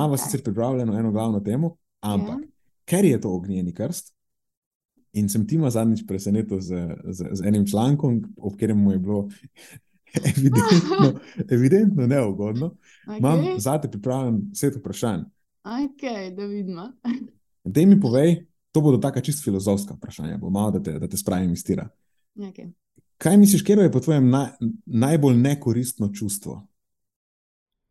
Imamo sicer pripravljeno eno glavno temo, ampak ja. ker je to ognjeni krst, in sem ti ma zadnjič presenetil z, z, z enim člankom, ob katerem je bilo evidentno, evidentno neugodno, okay. imam zate pripravljen set vprašanj. Ok, da vidimo. Da mi povej, to bodo taka čisto filozofska vprašanja, bo malo, da te, da te spravim iz tira. Okay. Kaj misliš, kje je po tvojem naj, najbolj nekoristno čustvo?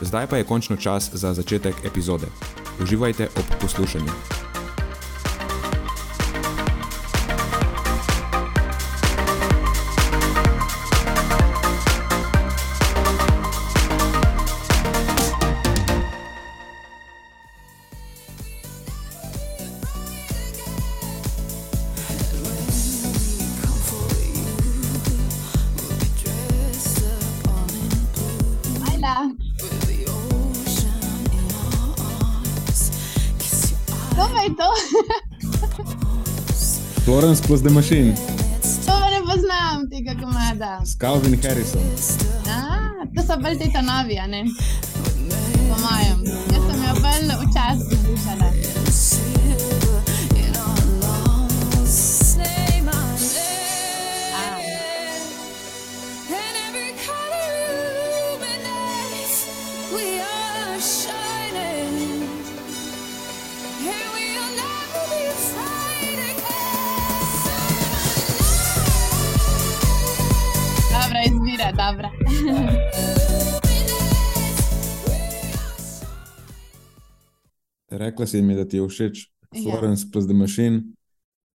Zdaj pa je končno čas za začetek epizode. Uživajte ob poslušanju. Florence plus the Machine. To ne poznam tega komada. S Calvin Harrisom. A, to so bolj te novi, ne? Po mojem. Dobra. Rekla si mi, da ti je všeč Ja. Florence plus the Machine,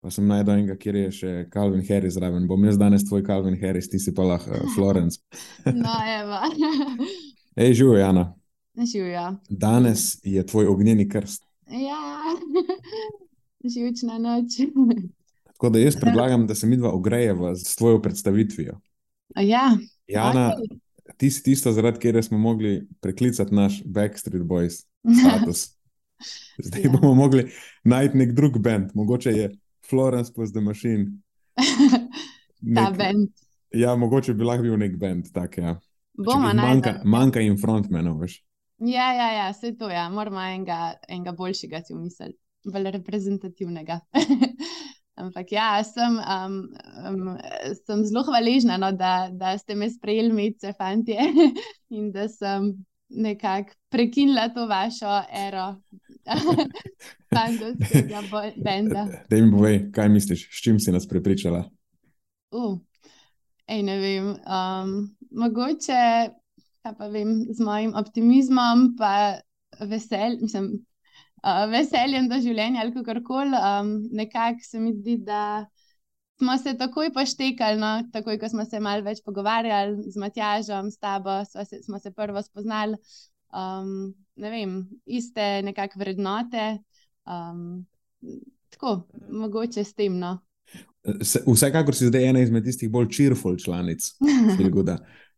pa sem najdel enega, kjer je še Calvin Harris zraven. Bom jaz danes tvoj Calvin Harris, ti si pa lahko uh, Florence. No, evo. Ej, živijo, Jana. Živijo. Danes je tvoj ognjeni krst. Ja, živčna noč. Tako da jaz predlagam, da se mi dva ogrejeva s tvojo predstavitvijo. Ja, Jana, ti si tista, zaradi katere smo mogli preklicati naš Backstreet Boys status. Zdaj Ja. bomo mogli najti nek drug bend, mogoče je Florence plus the Machine. ta Nek, bend. ja, mogoče bi lahko bil nek bend. Tak, ja. Bomo manjka, manjka jim frontmenov, veš. Ja, ja, ja, vse to je. Ja. Moramo enega, enega boljšega si umisliti, bolj reprezentativnega. Ampak ja, sem, um, um, sem zelo hvaležna, no, da, da ste me sprejeli med fantje in da sem nekako prekinila to vašo ero fantovskega benda. Da jim povej, kaj misliš, s čim si nas prepričala. Uh, ej, ne vem. Um, mogoče, pa vem, z mojim optimizmom, pa vesel, mislim, uh, veseljem do življenja ali kakorkoli. Um, nekako se mi zdi, da smo se takoj poštekali, no, takoj, ko smo se malo več pogovarjali z Matjažem, s tabo, sva se, smo se prvo spoznali. Um, ne vem, iste nekakšne vrednote. Um, tako, mogoče s tem. No. Se, vsekakor si zdaj ena izmed tistih bolj cheerful članic.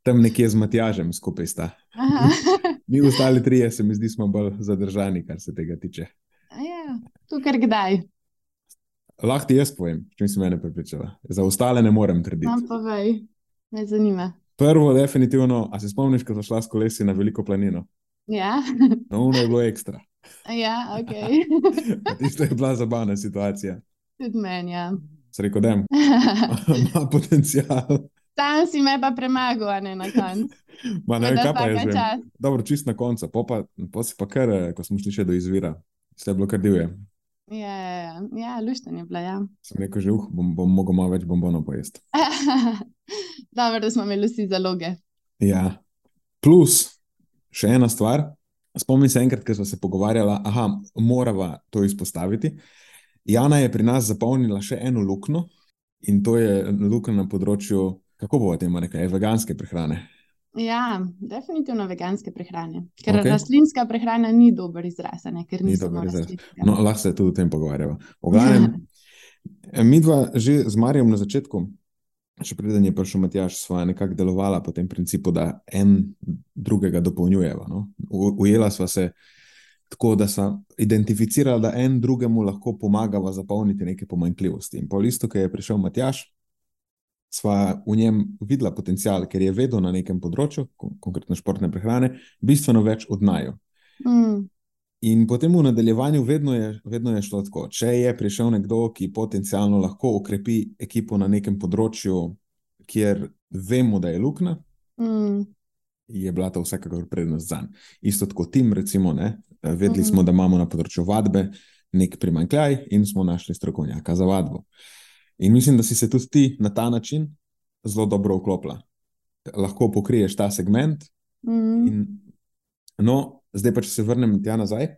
tam nekje z Matjažem skupaj sta. Mi ostali trije, se mi zdi, smo bolj zadržani, kar se tega tiče. Ja, tu kar kdaj. Lahko ti jaz povem, s čim si mene prepričala. Za ostale ne morem trditi. Nam povej, me zanima. Prvo, definitivno, a se spomniš, ko smo šla s kolesi na veliko planino? Ja, No, ono je bilo ekstra. ja ok. Tisto je bila zabavna situacija. Tudi meni, ja. Se da ima potencial. Sam si me pa premagal, ne na koncu. Ma, ne kaj pa jaz vem. čast. Dobro, čist na koncu, pa, pa, pa si pa kar, eh, ko smo šli še do izvira. Ste bilo kar divje. Ja, ja, ja. luštno je bilo. Ja. Sem rekel, že uh, bom, bom mogel malo več bombonov pojesti. Dobro, da smo imeli vsi zaloge. Ja. Plus, še ena stvar. Spomnim se enkrat, ko smo se pogovarjali, da moramo to izpostaviti. Jana je pri nas zapolnila še eno luknjo in to je luknja na področju, kako bomo temu rekli, veganske prehrane. Ja, definitivno veganske prehrane. Ker okay. rastlinska prehrana ni dober izraz. Ne, ni dober izraz. No, lahko se tudi o tem pogovarjamo. Mi dva že z Marijo na začetku še preden je prišel Matjaš, sva nekako delovala po tem principu, da en drugega dopolnjujeva. No? Ujela sva se tako, da sva identificirala, da en drugemu lahko pomagava zapolniti neke pomanjkljivosti. In po listu, ki je prišel Matjaš, sva v njem videla potencial, ker je vedel na nekem področju, konkretno športne prehrane, bistveno več od najo. Mm. In potem v nadaljevanju vedno je, vedno je šlo tako. Če je prišel nekdo, ki potencialno lahko okrepi ekipo na nekem področju, kjer vemo, da je luknja, mm. je bila to vsekakor prednost za njim. Isto kot tim, recimo, ne? vedeli mm. smo, da imamo na področju vadbe nek primankljaj in smo našli strokovnjaka za vadbo. In mislim, da si se tudi ti na ta način zelo dobro vklopila. Lahko pokriješ ta segment. Mm. In, no, Zdaj pa, če se vrnem tja nazaj,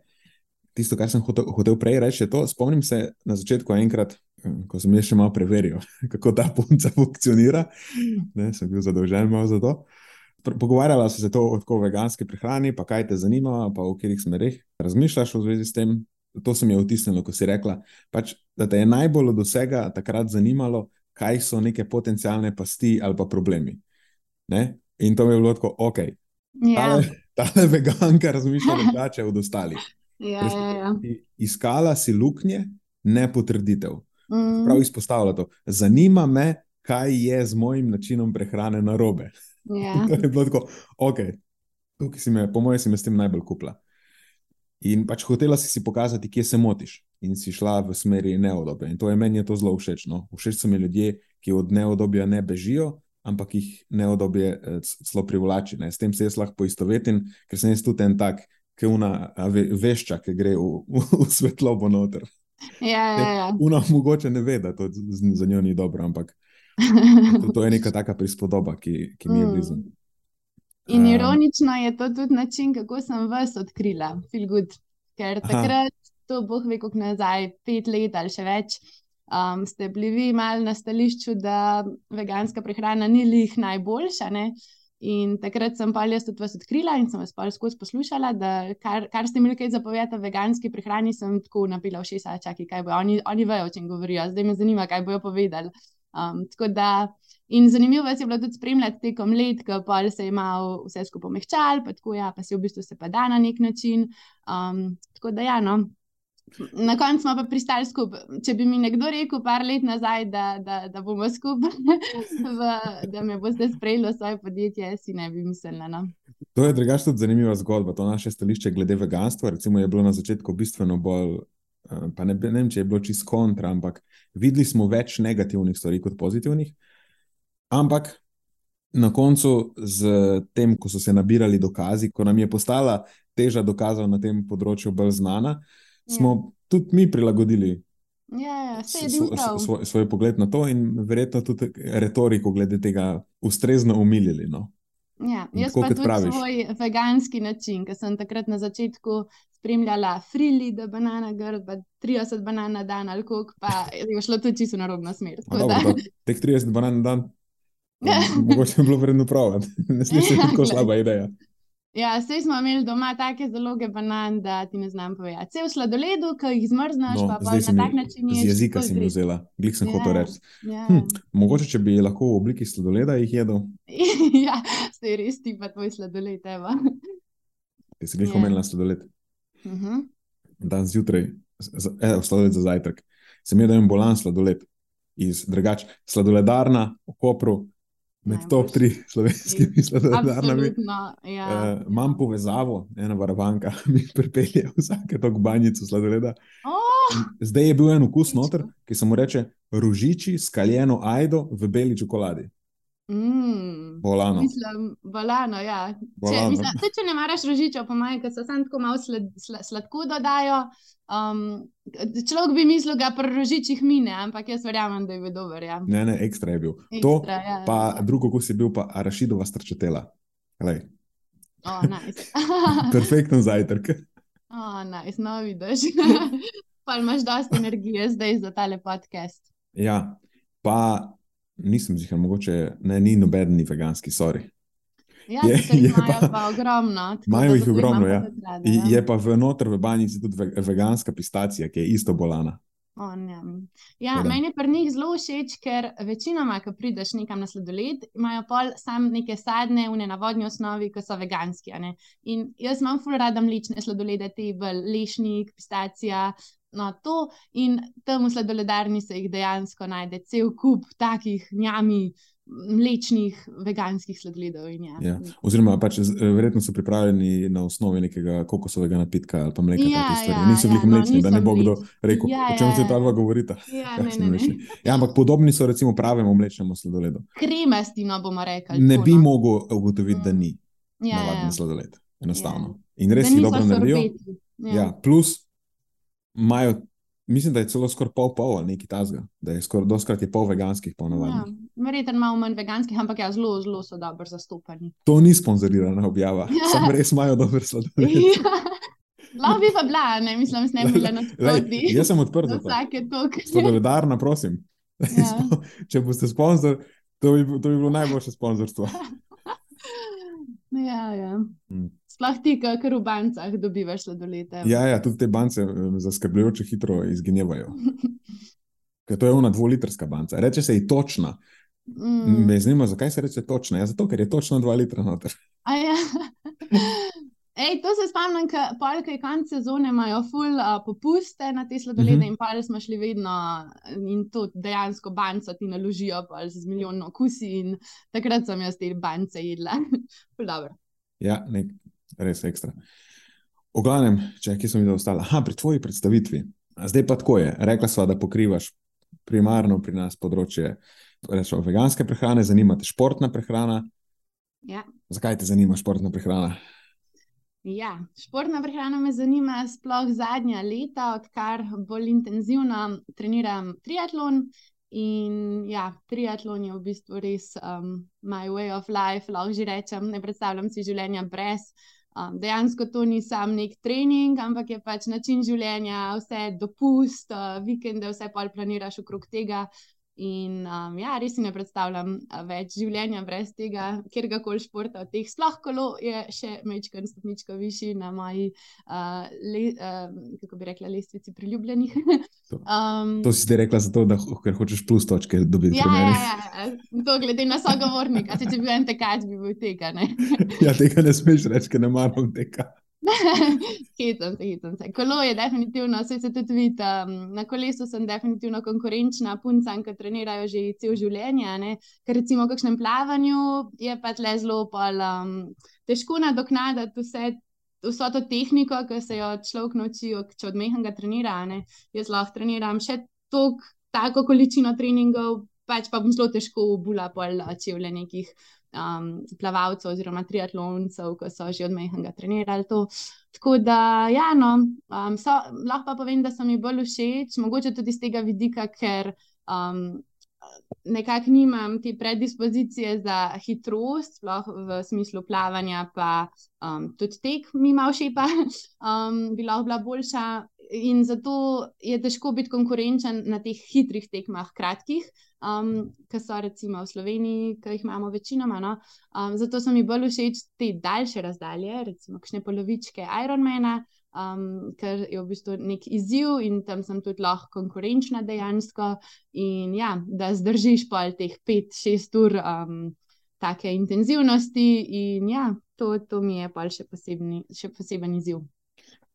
tisto, kar sem hotel, hotel prej reči, je to. Spomnim se na začetku enkrat, hm, ko sem še malo preveril, kako ta punca funkcionira. Ne, sem bil zadolžen za to. Pogovarjala so se to o veganski prehrani, pa kaj te zanima, pa v katerih smerih razmišljaš v zvezi s tem. To se mi je vtisnilo, ko si rekla, pač, da te je najbolj od vsega takrat zanimalo, kaj so neke potencijalne pasti ali pa problemi. Ne? In to mi je bilo tako, ok. Ja ta veganka razmišlja drugače od ostalih. Ja, ja, ja. Iskala si luknje, ne potrditev. Mm. Prav izpostavlja to. Zanima me, kaj je z mojim načinom prehrane na robe. Ja. to je bilo tako, ok, tukaj si me, po mojem, si me s tem najbolj kupila. In pač hotela si si pokazati, kje se motiš, in si šla v smeri neodobja. In to je meni je to zelo všeč. No? Všeč so mi ljudje, ki od neodobja ne bežijo, ampak jih neodobje eh, zelo privlači. Ne. S tem se jaz lahko poistovetim, ker sem jaz tudi en tak, ki una ve, vešča, ki gre v, v, v svetlobo noter. Ja, ja, ja. Una mogoče ne ve, da to za njo ni dobro, ampak to, to je neka taka prispodoba, ki, ki mi je mm. In ironično je to tudi način, kako sem vas odkrila, feel good. Ker takrat, Aha. to boh ve, kako nazaj, pet let ali še več, um, ste bili vi malo na stališču, da veganska prehrana ni lih najboljša. Ne? In takrat sem pa jaz tudi vas odkrila in sem vas pa skozi poslušala, da kar, kar ste imeli kaj zapovedati o veganski prehrani, sem tako napila v šest, čakaj, kaj bo. Oni, oni vejo, o čem govorijo, zdaj me zanima, kaj bojo povedali. Um, da, in zanimivo je bilo tudi spremljati tekom let, ko pa se je malo vse skupaj omehčal, pa tako ja, pa se v bistvu se pa da na nek način. Um, tako da ja, no. Na koncu smo pa pristali skupaj. Če bi mi nekdo rekel, par let nazaj, da, da, da bomo skupaj, da me boste sprejeli v svoje podjetje, si ne bi mislili. No? To je drugače tudi zanimiva zgodba. To naše stališče glede veganstva recimo, je bilo na začetku bistveno bolj. Eh, pa ne, ne vem, če je bilo čisto kontra, ampak videli smo več negativnih stvari kot pozitivnih. Ampak na koncu, z tem, ko so se nabirali dokazi, ko nam je postala teža dokazov na tem področju bolj znana, smo ja. tudi mi prilagodili ja, ja, svoj, svoj, pogled na to in verjetno tudi retoriko glede tega ustrezno umilili. No. Ja, jaz pa tudi praviš. svoj veganski način, ker sem takrat na začetku spremljala frili, da banana grd, pa 30 banan na dan ali kok, pa je šlo tudi čisto narobno smer. Teh 30 banan na dan, mogoče je bilo vredno prav, ne slišiš, kako slaba ideja. Ja, vse smo imeli doma take zaloge banan, da ti ne znam povedati. Vse v sladoledu, ki jih zmrzneš, no, pa, pa na tak način. Z jezika si mi vzela, glik sem hotel ja, reči. Ja. Hm, mogoče, če bi lahko v obliki sladoleda jih jedel. ja, ste res ti pa tvoj sladoled, evo. Ti si glik ja. omenila sladoled. Uh mhm. -huh. Dan zjutraj, evo, sladoled za zajtrk. Sem jedel en bolan sladoled iz drugač, sladoledarna v Kopru med top tri slovenskimi sladoledarnami. Ja. Uh, imam povezavo, ena varovanka mi pripelje vsake tok banjico sladoleda. Oh! Zdaj je bil en okus noter, ki se mu reče rožiči, skaljeno ajdo v beli čokoladi. Mm, Bolano. mislim, bolano, ja. Če, Bolano. mislim, tudi če ne maraš rožičev, po mojem, ker se samo tako malo sled, sla, sladko dodajo. Um, človek bi mislil, da pri rožičih mine, ampak jaz verjamem, da je bil dober. Ja. Ne, ne, ekstra je bil. To, Ekstra, ja, pa ja. drugo, ko si bil, pa arašidova strčetela. Glej, Oh, nice. perfekten zajtrk. oh, nice. No, vidiš. pa imaš dosti energije zdaj za tale podcast. Ja, pa nisem zigar, mogoče ne, ni noben ni veganski, sorry. Ja, Je- je, pa- pa ogromno. Imajo jih ogromno, ja. rada, I- Je pa v noter v banjici tudi ve- veganska pistacija, ki je isto bolana. O, ne. Ja, da. meni je pri njih zelo všeč, ker večinoma, ko prideš nekam na sladoled, imajo pol sam neke sadne, une na vodni osnovi, ki so veganski. In jaz imam ful rada mlečne sladolede, te bolj lešnik, pistacija. No, to in tam v sladoledarni se jih dejansko najde cel kup takih njami, mlečnih, veganskih sladoledov. in Ja. Ja. Oziroma, pač, z- verjetno so pripravljeni na osnovi nekega kokosovega napitka ali pa mleka. Ja, ja, Niso ja, bili no, mlečni, da ne bo kdo rekel, Ja, o čem ja, se ja. ta dva govorita. Ja, ne, ne, ne. Ja, ampak podobni so recimo pravemu mlečnemu sladoledu. Kremastino bomo rekli. Ne tako, bi no. mogel ugotoviti, da Mm. ni ja, navaden ja. sladoled. Enostavno. In res niso dobro naredijo. Ja. Ja, plus imajo, mislim, da je celo skoraj pol pol ali nekaj tasga. Da je skoraj doskrat je pol veganskih, Ja, navadnih. verjetno malo manj veganskih, ampak ja, zelo, zelo so dobro zastopani. To ni sponzorirana objava, Ja. samo res imajo dober sladoled. Lahko bi pa bila, ne mislim, da ne bi bila na sproti. jaz sem odprt Za vsake toke. Sladoledarna, prosim. Ja. Če boste sponzor, to bi, to bi bilo najboljše sponzorstvo. Ja, ja. Mm. Sploh ti, kar v bancah dobivaš sladolete. Ja, ja, tudi te bance eh, zaskrbljujoče hitro izginevajo. Ker to je ona dvolitrska banca. Reče se ji točna. Mm. Me zanima, zakaj se reče točna. Ja, zato, ker je točno dva litra noter. A Ja. Ej, to se spomnim, ker je konec sezone, imajo ful uh, popuste na te sladolede Mhm. mm -hmm. in pol smo šli vedno in to dejansko banco ti naložijo z milijon okusi in takrat sem jaz te bance jedla. Ja, nek, res ekstra. V glavnem, če kje sem videl ostala, aha, pri tvoji predstavitvi. A Zdaj pa tako je. Rekla sva, da pokrivaš primarno pri nas področje rečemo, veganske prehrane, zanima te športna prehrana. Ja. Zakaj te zanima športna prehrana? Ja, športna prehrana me zanima sploh zadnja leta, odkar bolj intenzivno treniram triatlon. In ja, triatlon je v bistvu res um, my way of life, lahko že rečem. Ne predstavljam si življenja brez. Um, dejansko to ni sam nek trening, ampak je pač način življenja, vse dopust, uh, vikende, vse pol planiraš okrog tega. In um, ja, res si ne predstavljam več življenja brez tega, kjer koli športa od teh. Sploh kolo je še mečken stopničko višji na moji, uh, le, uh, kako bi rekla, lestvici priljubljenih. To- um, To si zdaj rekla zato, da ho- ker hočeš plus točke dobiti ja, ja, meni. ja, to glede na sogovornika. Če, bi bil en tekač, bi bil tega. Ne? Ja, tega ne smeš reči, ker ne maram tega. Hecam se, hecam se. Kolo je definitivno, vse se tudi vidi. Um, na kolesu sem definitivno konkurenčna puncam, ki trenirajo že cel življenje. Ker recimo v kakšnem plavanju je pa tle zelo pol, um, težko nadoknaditi vse. Vso to tehniko, ki se jo človek nauči, če od mehanga trenira. ne. Jaz lahko treniram še tako količino treningov, pač pa bom zelo težko ubula pol a, čevlje nekih um, plavalcev oziroma triatloncev, ki so že od mehanga trenirali to. Tako da, ja, no, um, so, lahko pa povem, da so mi bolj všeč, mogoče tudi z tega vidika, ker um, nekako nimam te predispozicije za hitrost, sploh v smislu plavanja, pa um, tudi tek mi malo šepa, um, bi lahko bila boljša. In zato je težko biti konkurenčen na teh hitrih tekmah, kratkih, um, ki so recimo v Sloveniji, ki jih imamo večinoma. No? Um, zato so mi bolj všeč te daljše razdalje, recimo kakšne polovičke Ironmana, um, ker je v bistvu nek izziv in tam sem tudi lahko konkurenčna dejansko. In ja, da zdržiš pol teh 5-6 ur um, take intenzivnosti, in ja, to, to mi je pol še, posebni, še poseben izziv.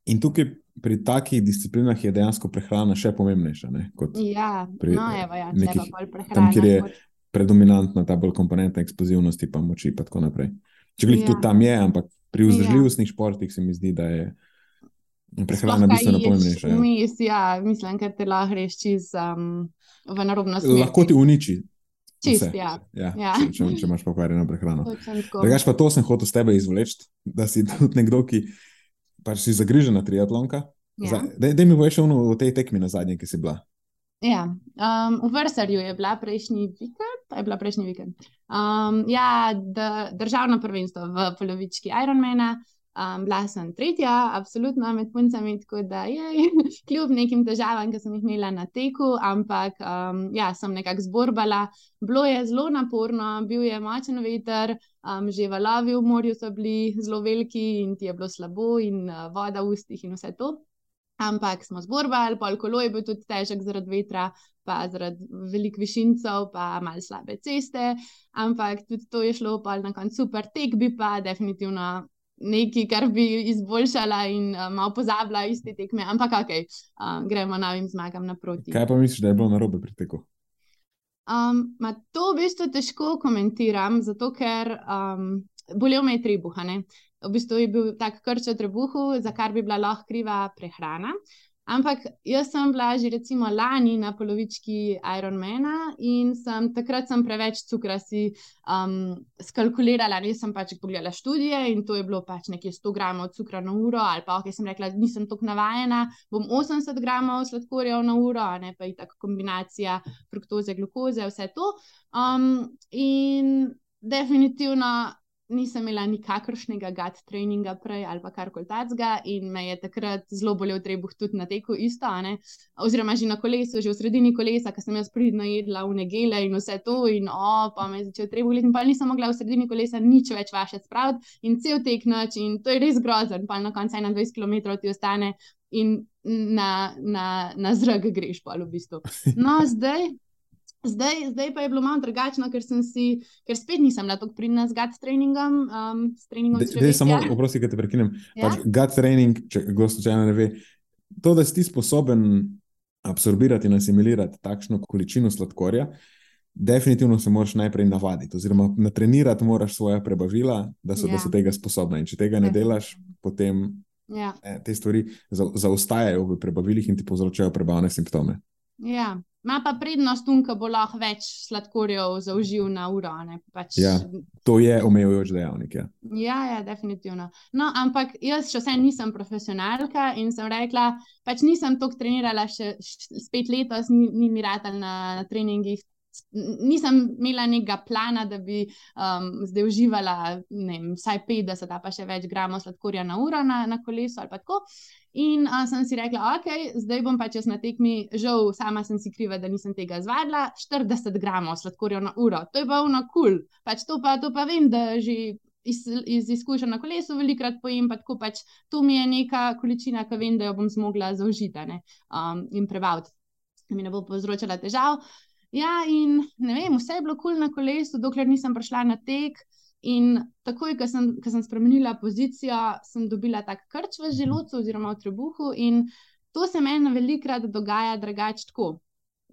In tukaj pri takih disciplinah je dejansko prehrana še pomembnejša. Ne, Ja, Pri no, evo, ja, pa nekih- prehrana. tam, kjer je kot- predominantna ta bolj komponenta eksplozivnosti, pa moči, in tako naprej. Če glih Ja. tudi tam je, ampak pri Ja. vzdržljivostnih športih se mi zdi, da je prehrana kaj bistveno pomembnejša. Ja. Vmes, ja, mislim, ker te lahko reš čez um, v narobno smer. Lahko ti uniči Čist, vse. ja. Ja, Ja. Če, če, če imaš pokvarjeno prehrano. Drugač pa to sem hotel s tebe izvleči, da si tudi nekdo, ki pač si zagrižena triatlonka. Ja. Da ja. mi ono o tej tekmi na zadnji, ki si bila. Ja, um, v Vrsarju je bila prejšnji vikend, je bila prejšnji vikend. Um, ja, d, državno prvenstvo v polovički Ironmana. Um, bila sem tretja, absolutno med puncami, tako da je kljub nekim težavam, ki sem jih imela na teku, ampak um, ja, sem nekako zborbala. Bilo je zelo naporno, bil je močen veter, um, že valovi v morju so bili zelo veliki in ti je bilo slabo, in uh, voda v ustih in vse to. Ampak smo zborbali, pol kolo je bil tudi težek zaradi vetra, pa zaradi velikih višincev, pa malo slabe ceste. Ampak tudi to je šlo, pol na koncu super tek, bi pa definitivno nekaj, kar bi izboljšala in uh, malo pozabila iz te tekme. Ampak ok, uh, gremo novim zmagam naproti. Kaj pa misliš, da je bilo narobe pri teku? Um, ma to v bistvu težko komentiram, zato ker um, bolel me je trebuh. V bistvu je bil tak krč v trebuhu, za kar bi bila lahko kriva prehrana. Ampak jaz sem bila že recimo lani na polovički Ironmana in sem, takrat sem preveč cukra si um, skalkulirala. Jaz sem pač pogledala študije in to je bilo pač nekje 100 gramov cukra na uro, ali pa ok, sem rekla, nisem tako navajena, bom 80 gramov sladkorjev na uro, ne pa je tako kombinacija fruktoze, glukoze, vse to. Um, in definitivno nisem imela nikakršnega gut treninga prej ali karkoli takega, in me je takrat zelo bolel trebuh tudi na teku, isto. Oziroma, že na kolesu, že v sredini kolesa, ker sem jaz pridno jedla v negele in vse to, in o, pa me je začel trebuh leti, in pa nisem mogla v sredini kolesa nič več vaše spraviti, in cel tek noč, in to je res grozen, pa na koncu 21 km ti ostane. In na, na, na zrak greš, pa v bistvu. No, zdaj, Zdaj, zdaj pa je bilo malo drugačno, ker, sem si, ker spet nisem bila tako pridna z gut treningom. Um, s treningom Dej, dej samo, oprosti, da te prekinem. Ja? Pač gut training, če kdo slučajno ne ve, to, da si ti sposoben absorbirati in asimilirati takšno količino sladkorja, definitivno se moraš najprej navaditi, oziroma natrenirati moraš svoje prebavila, da so, ja. da so tega sposobna. In če tega ne delaš, potem Ja, eh, te stvari za, zaostajajo v prebavilih in ti povzročajo prebavne simptome. ja. Ma pa prednost tu, ko bo lahko več sladkorjev zaužil na uro. Pač, Ja. To je omejujoč dejavnik. Ja. Ja, ja, definitivno. No, ampak jaz še vsem nisem profesionalka in sem rekla, pač nisem toliko trenirala, še še spet letos, ni, ni mi ratal na, na treningih. Nisem imela nekega plana, da bi um, zdaj uživala vem, vsaj 50, ali pa še več gramov sladkorja na uro na, na kolesu ali tako. In uh, sem si rekla, ok, zdaj bom pač jaz na tekmi, žal, sama sem si kriva, da nisem tega izvadila, 40 gramov sladkorja na uro. To je pa ono kul, cool. pač to pa, to pa vem, da že iz, iz izkušenj na kolesu velikrat pojem, pa tako pač to mi je neka količina, ki vem, da jo bom zmogla zaužiti a um, in prebaviti, da mi ne bo povzročala težav. Ja, in ne vem, vse je bilo kul cool na kolesu, dokler nisem prišla na tek. In takoj, ko sem, ko sem spremenila pozicijo, sem dobila tak krč v želodcu oziroma v trebuhu, in to se meni velikrat dogaja drugače tako.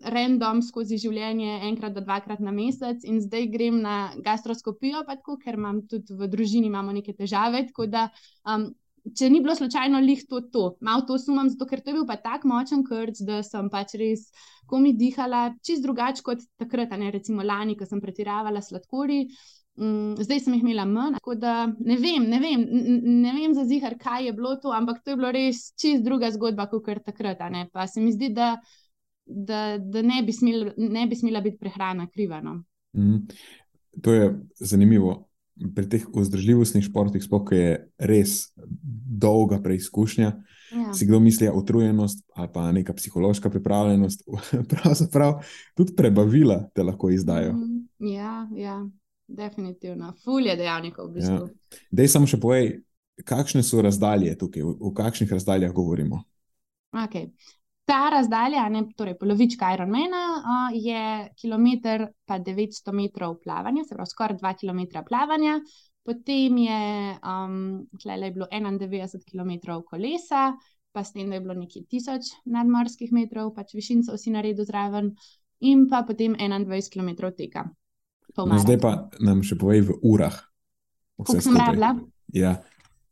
Random skozi življenje, enkrat do dvakrat na mesec, in zdaj grem na gastroskopijo, pa tako, ker imam tudi v družini neke težave. Tako da, um, če ni bilo slučajno lih to, to. malo to sumam, zato ker to je bil pa tako močen krč, da sem pač res komi dihala, čist drugače kot takrat, ne recimo lani, ko sem pretiravala sladkori. Mm, zdaj sem jih imela manj, tako da ne vem, ne vem, ne vem za zihar, kaj je bilo to, ampak to je bilo res čist druga zgodba, kot kar takrat. Pa se mi zdi, da, da, da ne, bi smel, ne bi smela biti prehrana kriva. No. Mhm. To je zanimivo. Pri teh vzdržljivostnih športih, sploh ko je res dolga preizkušnja, Ja. si kdo misli, da je utrujenost ali pa neka psihološka pripravljenost, pravzaprav tudi prebavila te lahko izdajo. Mhm. Ja, ja, definitivno. Ful je dejavnikov v bistvu. Ja. Dej samo še povej, kakšne so razdalje tukaj, v, v kakšnih razdaljah govorimo. Okay. Ta razdalja, ne, torej polovička Ironmana, je kilometr pa 900 metrov plavanja, se pravi skoraj 2 km plavanja. Potem je, um, je bilo 91 km kolesa, pa s tem, da je bilo nekje 1000 nadmorskih metrov, pač višincev si naredil zraven, in pa potem 21 km teka. Pol No, zdaj pa nam še povej v urah. Koliko sem rabila? Ja,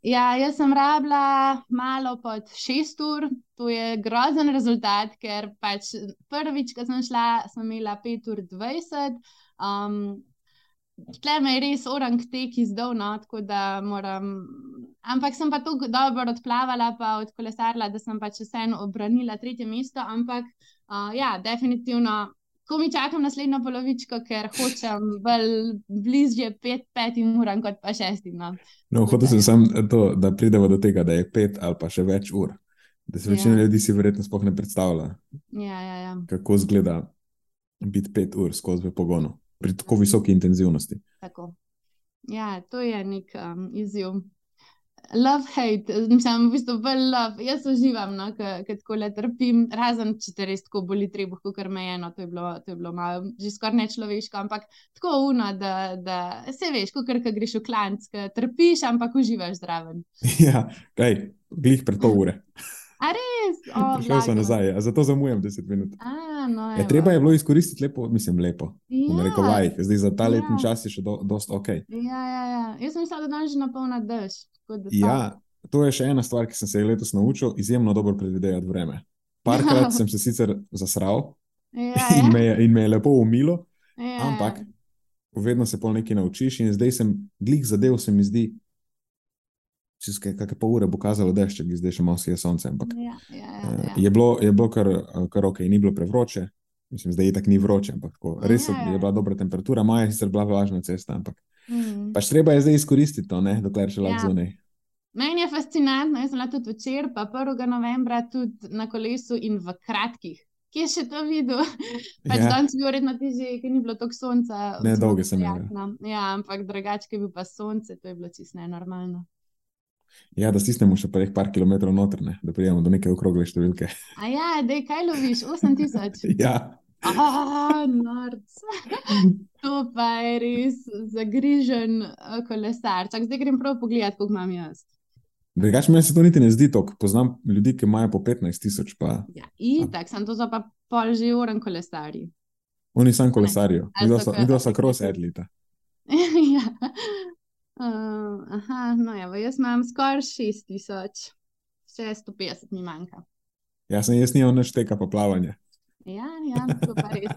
Ja, jaz sem rabila malo pod 6 ur, to je grozen rezultat, ker pač prvič, ko sem šla, sem imela 5 ur 20, Um, Tle me je res orang tek izdolno, tako da moram. Ampak sem pa tako dobro odplavala, pa odkolesarila, da sem pač vseeno obranila tretje mesto. Ampak uh, ja, definitivno, ko mi čakam naslednjo polovičko, ker hočem bolj bližje pet, petim uram, kot pa šestim. No, no hotel sem samo to, da pridemo do tega, da je pet ali pa še več ur. Da se večina ja. ljudi si verjetno sploh ne predstavlja, ja, ja, ja. kako izgleda biti pet ur skozi pogonu pri tako visoki intenzivnosti. Tako. Ja, to je nek um, izziv. Love, hate, mislim, v bistvu bolj love. Jaz uživam, no, ker tako le trpim, razen če te res tako boli trebuh, kot me je eno, to je bilo, to je bilo malo, že skoraj nečloveško, ampak tako uno, da, da se veš, kot kar greš v klanc, trpiš, ampak uživaš zraven. Ja, kaj, glih pred pol ure. A res? Prišel sem nazaj, zato zamujam 10 minut. A, no, je, ja, treba je bilo izkoristiti lepo, mislim, lepo. Ja. Rekel, vaj, zdaj za ta ja. letni čas je še do, dost ok. Ja, ja, ja. Jaz sem mislil, da danes že napolna dež. Ja, to je še ena stvar, ki sem se letos naučil, izjemno dobro predvidevati vreme. Parkrat sem se sicer zasral ja, ja. in, me je, in me je lepo umilo, ja, ampak vedno se pol nekaj naučiš in zdaj sem glik zadev, se mi zdi čez kakšne pol ure bo kazalo dež, če zdaj še malo sije sonce. Ampak, ja, ja, ja, uh, ja. Je bilo, je bilo kar, kar ok, ni bilo prevroče, mislim, zdaj je tako ni vroče, ampak tako, res ja, ja. je bila dobra temperatura, maja je sicer bila vlažna cesta, ampak mm. pač treba je zdaj izkoristiti to, ne, dokler še lahko ja. zunaj. Meni je fascinantno, jaz sem tudi večer, pa 1. novembra tudi na kolesu in v kratkih. Kje še to videl? Pač ja. Danes je bil redno težje, ker ni bilo toliko sonca. Ne, dolge sem imel. Ja, ampak drugače, ker je bil pa sonce, to je bilo čisto nenormalno. Ja, da stisnemo še pa nekaj kilometrov noter, ne? da pridemo do neke okrogle številke. A ja, da je kaj loviš, 8000. ja. Ah, to pa je res zagrižen eh, kolesar. Čak, zdaj grem prav pogledat, koliko imam jaz. Drugač, meni se to niti ne zdi tako. Poznam ljudi, ki imajo po 15 tisoč. Pa... Ja, in tako, sem to za pa pol že uren kolesarji. Oni sam kolesarijo, videl sem cross edlita. ja. Uh, aha, no, evo, jaz imam skoraj 6000, 650 mi manjka. Jaz sem jaz nimam več tega poplavanja. Ja, ja, to pa res.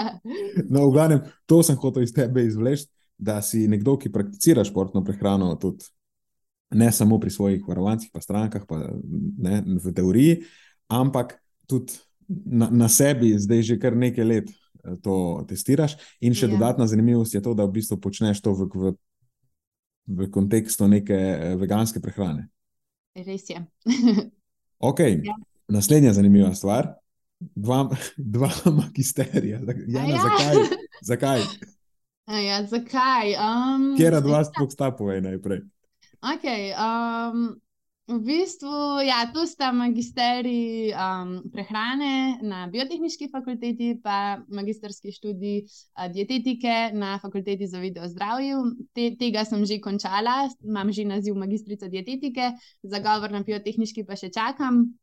no, v glavnem, to sem hotel iz tebe izvleči, da si nekdo, ki prakticira športno prehrano, tudi ne samo pri svojih varovancih, pa strankah, pa ne v teoriji, ampak tudi na, na sebi, zdaj že kar nekaj let eh, to testiraš. In še ja. dodatna zanimivost je to, da v bistvu počneš to v, v v kontekstu neke eh, veganske prehrane. Res je. okay. ja. Naslednja zanimiva stvar. Dva, dva magisterija. Jana, ja. Zakaj? zakaj? Ja, zakaj? Um, Kjer od vas sploh sta povej najprej? Okay, um, V bistvu, ja, tu sta magisterij um, prehrane na biotehnički fakulteti, pa magisterski študij uh, dietetike na fakulteti za video zdravje. Te, tega sem že končala, imam že naziv magistrica dietetike, za govor na biotehnički pa še čakam.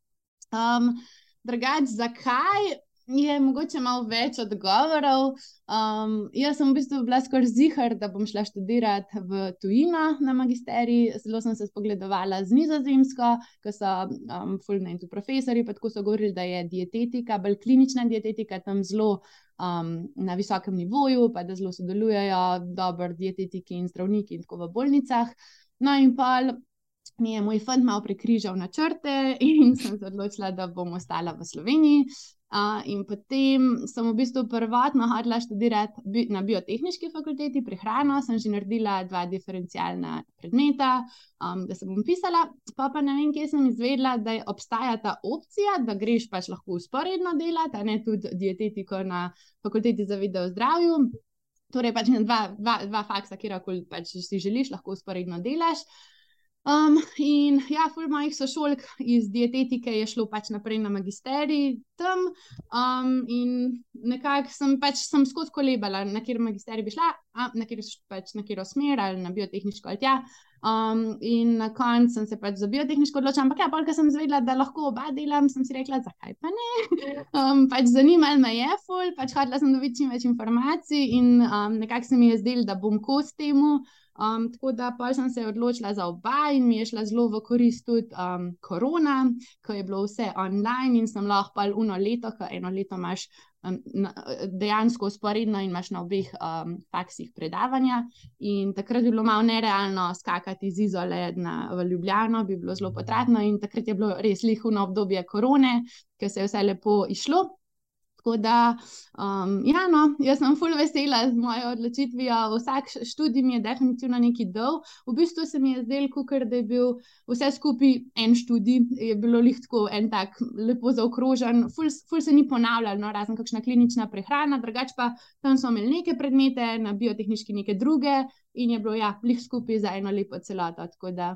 Um, Drugač, zakaj? Je mogoče malo več odgovorov. Um, jaz sem v bistvu bila skoraj zihar, da bom šla študirati v tujino na magisterij. Zelo sem se spogledovala z nizozemsko, ko so um, fulni in tu profesori, pa tako so govorili, da je dietetika, bolj klinična dietetika tam zelo. Um, na visokem nivoju, pa da zelo sodelujejo dobri dietetiki in zdravniki, in tako v bolnicah. No, in pa mi je moj fant malo prekrižal načrte, in sem se odločila, da bom ostala v Sloveniji. Uh, in potem sem v bistvu prvotno hodila študirati bi, na biotehnički fakulteti, prehrano, sem že naredila dva diferencialna predmeta, um, da se bom pisala. Pa pa ne vem, kje sem izvedela, da obstaja ta opcija, da greš pač lahko usporedno delati, a ne tudi dietetiko na fakulteti za video zdravju. Torej, pač dva, dva, dva faksa, kjerkoli pač si želiš, lahko usporedno delaš. Um, in ja, ful mojih sošolk iz dietetike je šlo pač naprej na magisterij tam. Um, in nekako sem pač skozi kolebala, na kjer magisterij bi šla, a, na kjer pač na kjer smer ali na biotehniško ali tja. Um, in na koncu sem se pač za biotehniško odločila, ampak ja, polka sem zvedela, da lahko oba delam, sem si rekla, zakaj pa ne. Um, pač zanimalo me je, ful, pač hodila sem dobiti čim več informacij in um, nekako se mi je zdelo, da bom kos temu. Um, tako da pa sem se odločila za oba in mi je šla zelo v korist tudi um, korona, ko je bilo vse online in sem lahko pa eno leto, ker eno leto imaš um, na, dejansko usporedno in imaš na obeh um, faksih predavanja. In takrat je bilo malo nerealno skakati iz izole na, v Ljubljano, bi bilo zelo potratno in takrat je bilo res lihuno obdobje korone, ker se je vse lepo išlo. Tako da, um, ja, no, jaz sem fully vesela z mojo odločitvijo. Vsak študij mi je definitivno neki dol. V bistvu se mi je zdelo, da je bil vse skupaj en študij, je bilo lihtko en tak lepo zaokrožen, ful, ful se ni ponavljalo, no, razen kakšna klinična prehrana, drugače pa tam so imeli neke predmete, na biotehnički neke druge in je bilo ja, liht skupaj za eno lepo celoto. Tako da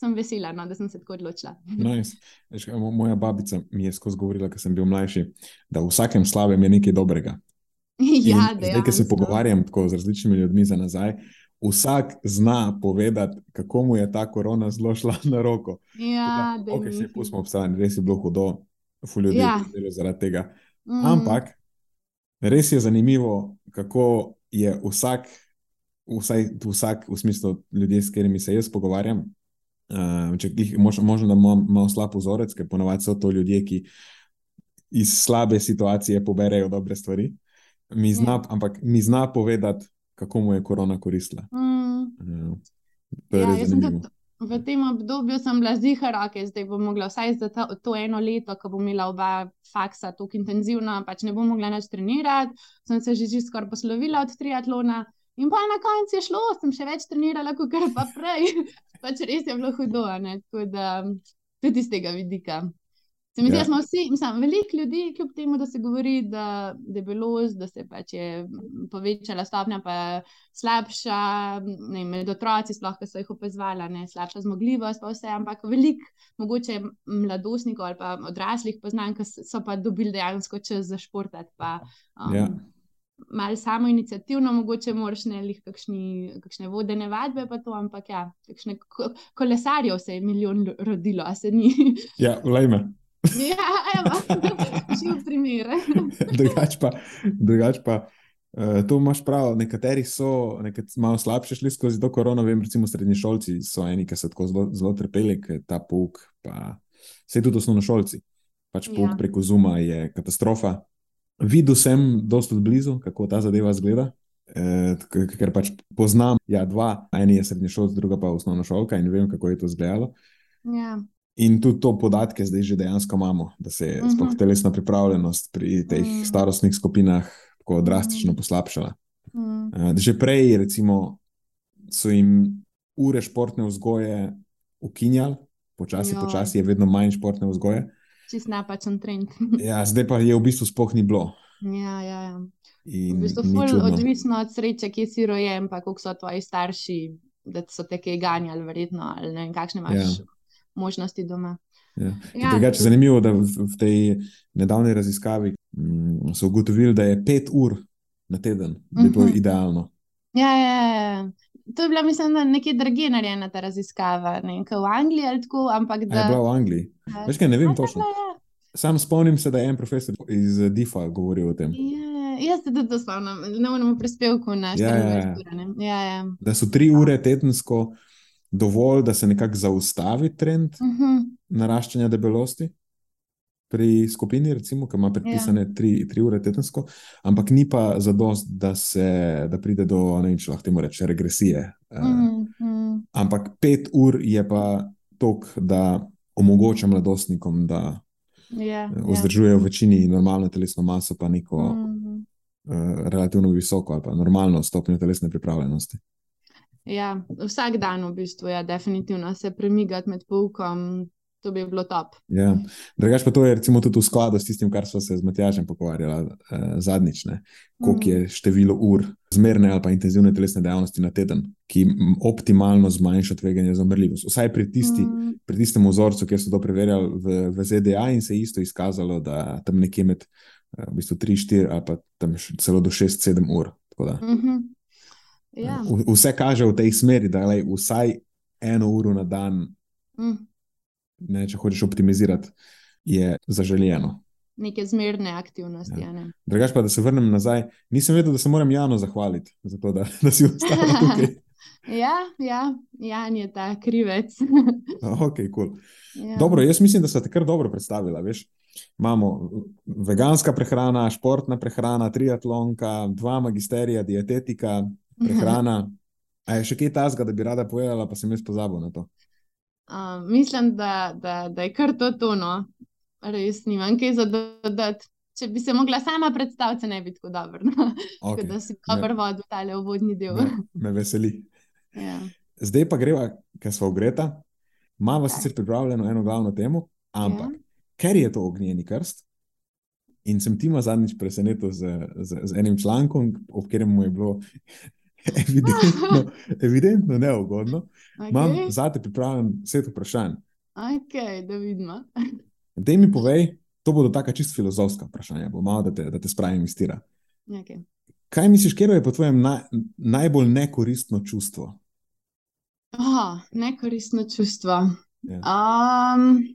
sem vesela, no, da sem se tako odločila. Nice. Moja babica mi je skozi govorila, ko sem bil mlajši, da v vsakem slabem je nekaj dobrega. Ja, zdaj, ki se pogovarjam z različnimi ljudmi za nazaj, vsak zna povedati, kako mu je ta korona zelo šla na roko. Ja, da, okay, se pustimo obstati, res je bilo hudo, fu ljudi Ja. zaradi tega. Mm. Ampak res je zanimivo, kako je vsak, vsaj vsak, v smislu ljudi, s katerimi se jaz pogovarjam. Uh, če jih mož, možno, da imam malo slab vzorec, ker ponovadi so to ljudje, ki iz slabe situacije poberajo dobre stvari. Mi zna, Ja. Ampak mi zna povedati, kako mu je korona koristila. Mm. Uh, to je Ja, res zanimivo. v tem obdobju sem bila zihar, okay, zdaj bom mogla vsaj za to, to eno leto, ko bom imela oba faksa tako intenzivno, pač ne bom mogla več trenirati. Sem se že, že skoraj poslovila od triatlona. In pa na koncu je šlo, sem še več trenirala, kot pa prej. pač res je bilo hudo, a ne? tako da tudi iz tega vidika. Se mi zdi, Ja. da smo vsi, mislim, veliko ljudi, kljub temu, da se govori, da debelost, da se pač je povečala stopnja, pa slabša, ne, vem, med otroci, sploh, ki so jih opazovali, ne, slabša zmogljivost, pa vse, ampak veliko, mogoče mladostnikov ali pa odraslih poznam, ki so pa dobili dejansko čas za športati. Pa, um, Ja. Malo samo inicijativno, mogoče moraš ne lih kakšni, kakšne vodene vadbe, pa to, ampak ja, kakšne ko, kolesarjev se je milijon lo- rodilo, a se ni. Ja, lajme. ja, evo, živ primer. drugač pa, drugač pa uh, to imaš prav. Nekateri so nekat, malo slabše šli skozi to korono, vem, recimo srednješolci so eni, ki so tako zelo, zelo trpeli, ker ta pouk, pa vse tudi osnovnošolci. Pač pouk Ja. preko Zuma je katastrofa. Videl sem dosta blizu, kako ta zadeva zgleda. Eh, k- ker pač poznam, ja, dva, en je srednješolc, druga pa osnovnošolka in vem, kako je to izgledalo. Ja, In tudi to podatke zdaj že dejansko imamo, da se je Mhm. sploh telesna pripravljenost pri teh Mhm. starostnih skupinah tako drastično poslabšala. mm, Eh, Že prej, recimo, so jim ure športne vzgoje ukinjali, počasi, Joj. počasi je vedno manj športne vzgoje. Čist napačen trend. Ja, zdaj pa je v bistvu sploh ni bilo. ja, ja, ja. In V bistvu čudno. odvisno od sreče, kje si rojen, pa koliko so tvoji starši, da so te kaj ganjali, verjetno, ali ne vem, kakšne imaš Ja. možnosti doma. Ja. Ja, Drugače, zanimivo je, da v, tej nedavni raziskavi mm, so ugotovili, da je pet ur na teden bi bilo Mhm. idealno. Ja, ja, ja. To je bila, mislim, da nekje drugje narejena ta raziskava, ne vem, v Angliji ali tako, ampak A da. je bila v Angliji. Ja. Veš kaj, ne vem A, točno. je. Sam spomnim se, da je en profesor iz DIFA govoril o tem, Ja, jaz se tudi spomnim, na unem prispevku na Ja, ja, ja. 24 ure. ne. Ja, ja. da so tri ure tedensko dovolj, da se nekako zaustavi trend Mhm. naraščanja debelosti pri skupini, recimo, ki ima predpisane Ja. tri, tri ure tedensko, ampak ni pa zadost, da, se, da pride do, ne vem, če lahko temu reče, regresije. Mhm, mhm. Ampak pet ur je pa tok, da omogoča mladostnikom, da Ja, eh, ja. vzdržujejo v večini normalno telesno maso, pa neko Mhm. eh, relativno visoko ali pa normalno stopnjo telesne pripravljenosti. Ja, vsak dan v bistvu je ja, definitivno se premikati med poukom, to bi bilo top. Ja. Drugač pa to je tudi v skladu s tistim, kar smo se z Matjažem pogovarjali eh, zadnjič, koliko je število ur zmerne ali pa intenzivne telesne dejavnosti na teden, ki optimalno zmanjša tveganje za umrljivost. Vsaj pri, tisti, Mm, pri tistem vzorcu, kjer so to preverjali v, v ZDA in se je isto izkazalo, da tam nekje med eh, v bistvu 3-4 ali pa tam celo do 6-7 ur. Da, mhm. Ja, v- Vse kaže v tej smeri, da lej, vsaj eno uro na dan, mm, ne, če hočeš optimizirati, je zaželjeno. neke zmerne aktivnosti. Ja. a ne. Drugač pa, da se vrnem nazaj, nisem vedel, da se moram Janu zahvaliti za to, da, da si ostala tukaj. Ja, ja, Jan je ta krivec. ok, cool. Ja. Dobro, jaz mislim, da ste te kar dobro predstavila. Veš? Imamo veganska prehrana, športna prehrana, triatlonka, dva magisterija, dietetika, prehrana. A je še kaj tasga, da bi rada povedala, pa sem jaz pozabil na to? Uh, mislim, da, da, da je kar to tono. Res nimam kaj za dodati. Če bi se mogla sama predstaviti, ne bi tako dobro. No? Okay. Da si dobro vodil tale uvodni del. Me, me veseli. Ja. Zdaj pa greva, ker smo ogreta. Imamo okay. sicer pripravljeno eno glavno temo, ampak ja. ker je to ognjeni krst, in sem ti ma zadnjič presenetil z, z, z enim člankom, ob katerem je bilo evidentno, evidentno neugodno, okay. imam za te pripravljen set vprašanj. Ok, da vidimo. Da mi povej, to bodo tako čisto filozofska vprašanja, bo malo, da te, te spravim iz tira. Okay. Kaj misliš, kje je po tvojem na, najbolj nekoristno čustvo? Oh, nekoristno čustvo. Yeah. Ja. Um,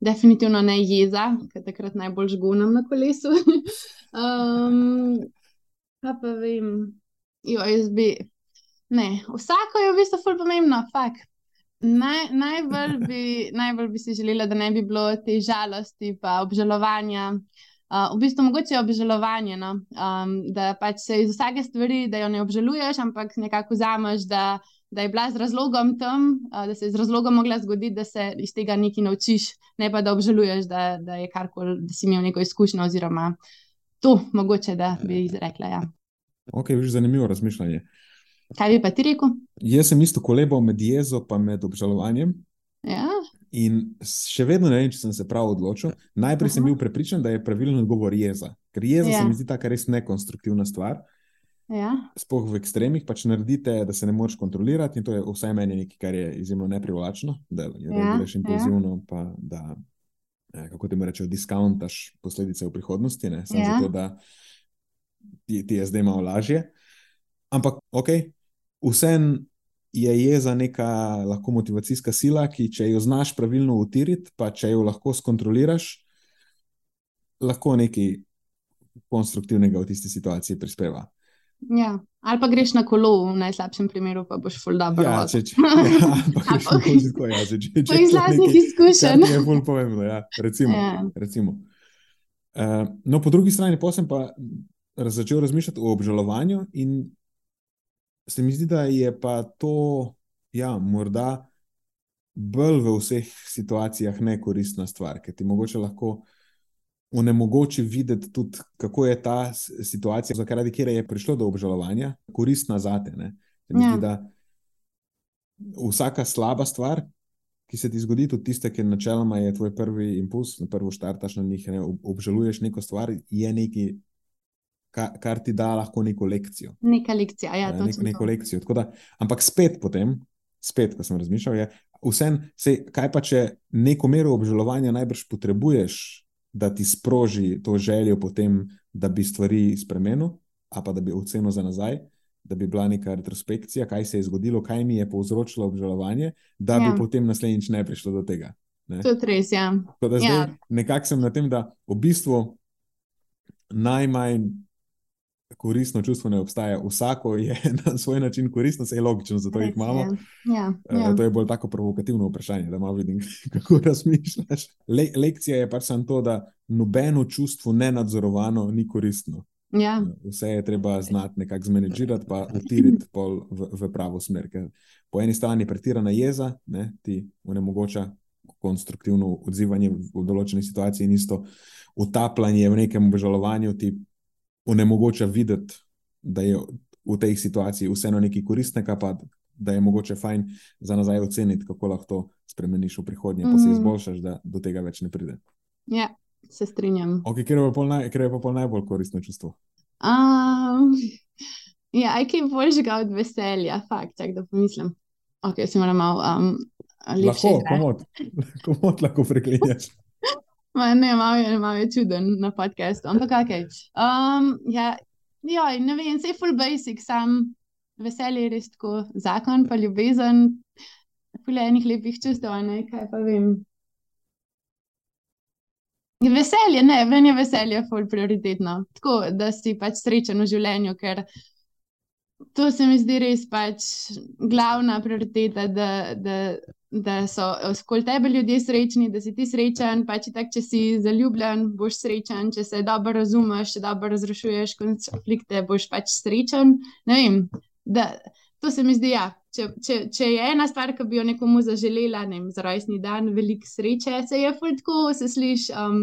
definitivno ne jeza, ker takrat najbolj žgunam na kolesu. um, pa pa vem, jo, jaz bi. Ne, vsako je v bistvu zelo pomembno, fakt. Naj, najbolj, bi, najbolj bi si želela, da ne bi bilo te žalosti in obžalovanja. Uh, v bistvu mogoče je obžalovanje, no? um, da pač se iz vsake stvari, da jo ne obžaluješ, ampak nekako vzameš, da, da je bila z razlogom tam, uh, da se je z razlogom mogla zgoditi, da se iz tega nekaj naučiš, ne pa da obžaluješ, da, da je karkoli, da si imel neko izkušnjo, oziroma to mogoče, da bi izrekla. Ja. Ok, že zanimivo razmišljanje. Kaj bi pa ti rekel? Jaz sem isto kolebal med jezo in obžalovanjem. Ja. In še vedno ne vem, če sem se prav odločil. Najprej Aha. sem bil prepričan, da je pravilno odgovor jeza. Ker jeza ja. se mi zdi tako res nekonstruktivna stvar. Ja. Sploh v ekstremih pač naredite, da se ne moreš kontrolirati, in to je vsaj meni nekaj, kar je izjemno neprivlačno, da je ja. rečeš impulzivno, ja. pa da, eh, kako ti mu rečeš, diskontaš posledice v prihodnosti. Samo ja. zato, da ti, ti je zdaj malo lažje. Ampak, ok, vseeno je jeza neka lahko motivacijska sila, ki če jo znaš pravilno utiriti, pa če jo lahko skontroliraš, lahko nekaj konstruktivnega v tisti situaciji prispeva. Ja. Ali pa greš na kolo, v najslabšem primeru, pa boš fulda brati. Ja, če, če, ja, greš na kolo, ja, če, če, če, če, iz vlastnih izkušenj. To je bolj pomembno, ja. recimo. Ja. recimo. Uh, no, po drugi strani pa sem pa začel razmišljati o obžalovanju in se mi zdi, da je pa to, ja, morda bolj v vseh situacijah nekoristna stvar, ker ti mogoče lahko onemogoči videti tudi, kako je ta situacija, zaradi katere je prišlo do obžalovanja, koristna za te. Se mi ja. zdi, da vsaka slaba stvar. Ki se ti zgodi, tudi tiste, ki načeloma je tvoj prvi impuls, na prvo štartaš na njih, ne, obžaluješ neko stvar, je nekaj kar, kar ti da lahko neko lekcijo. Neka lekcija, ja, ne, neko, neko lekcijo. Da, ampak spet, potem, spet, ko sem razmišljal, je vsem, kaj pa če neko mero obžalovanja najbrž potrebuješ, da ti sproži to željo potem, da bi stvari spremenil, a pa da bi ocenil za nazaj. Da bi bila neka retrospekcija, kaj se je zgodilo, kaj mi je povzročilo obžalovanje, da ja. bi potem naslednjič ne prišlo do tega. Ne? To je res, ja. ja. Nekako sem na tem, da v bistvu najmanj koristno čustvo ne obstaja. Vsako je na svoj način koristno, se je logično, zato jih imamo. Ja, ja. To je bolj tako provokativno vprašanje, da malo vidim, kako razmišljaš. Le, lekcija je pač samo to, da nobeno čustvo nenadzorovano ni koristno. Ja. Vse je treba znati nekako zmanjšati, pa utiriti v, v pravo smer. Ker po eni strani pretirana jeza, ne, ti onemogoča konstruktivno odzivanje v določeni situaciji, in isto utapljanje v nekem obžalovanju ti onemogoča videti, da je v tej situaciji vseeno nekaj koristnega, pa da je mogoče fajn za nazaj oceniti, kako lahko to spremeniš v prihodnje, pa mm. se izboljšaš, da do tega več ne pride. Ja, se strinjam. Okay, Ker je pa naj, pol najbolj koristno čustvo? Um, ja, aj kaj boljšega od veselja, fakt, čak da pomislim. Ok, si moram malo um. Lahko, komod, komod lahko preklinjaš. Ne, malo je, malo je čuden na podkastu, ampak kaj. Okay. Um, ja, joj, ne vem, vse je full basic, sam veselje je res tako, zakon pa ljubezen, fulejnih lepih čustev, ne kaj pa vem. Veselje, ne, meni je veselje full prioritetno. Tako, da si pač srečen v življenju, ker to se mi zdi res pač glavna prioriteta, da, da, da so okoli tebe ljudje srečni, da si ti srečen. Pač tak, če si zaljubljen, boš srečen, če se dobro razumeš, če dobro razrešuješ konflikte, boš pač srečen. Ne vem. Da, to se mi zdi, ja. Če, če, če je ena stvar, ki bi jo nekomu zaželela, ne vem, za rojstni dan, veliko sreče, se je fultko, se sliši. Um,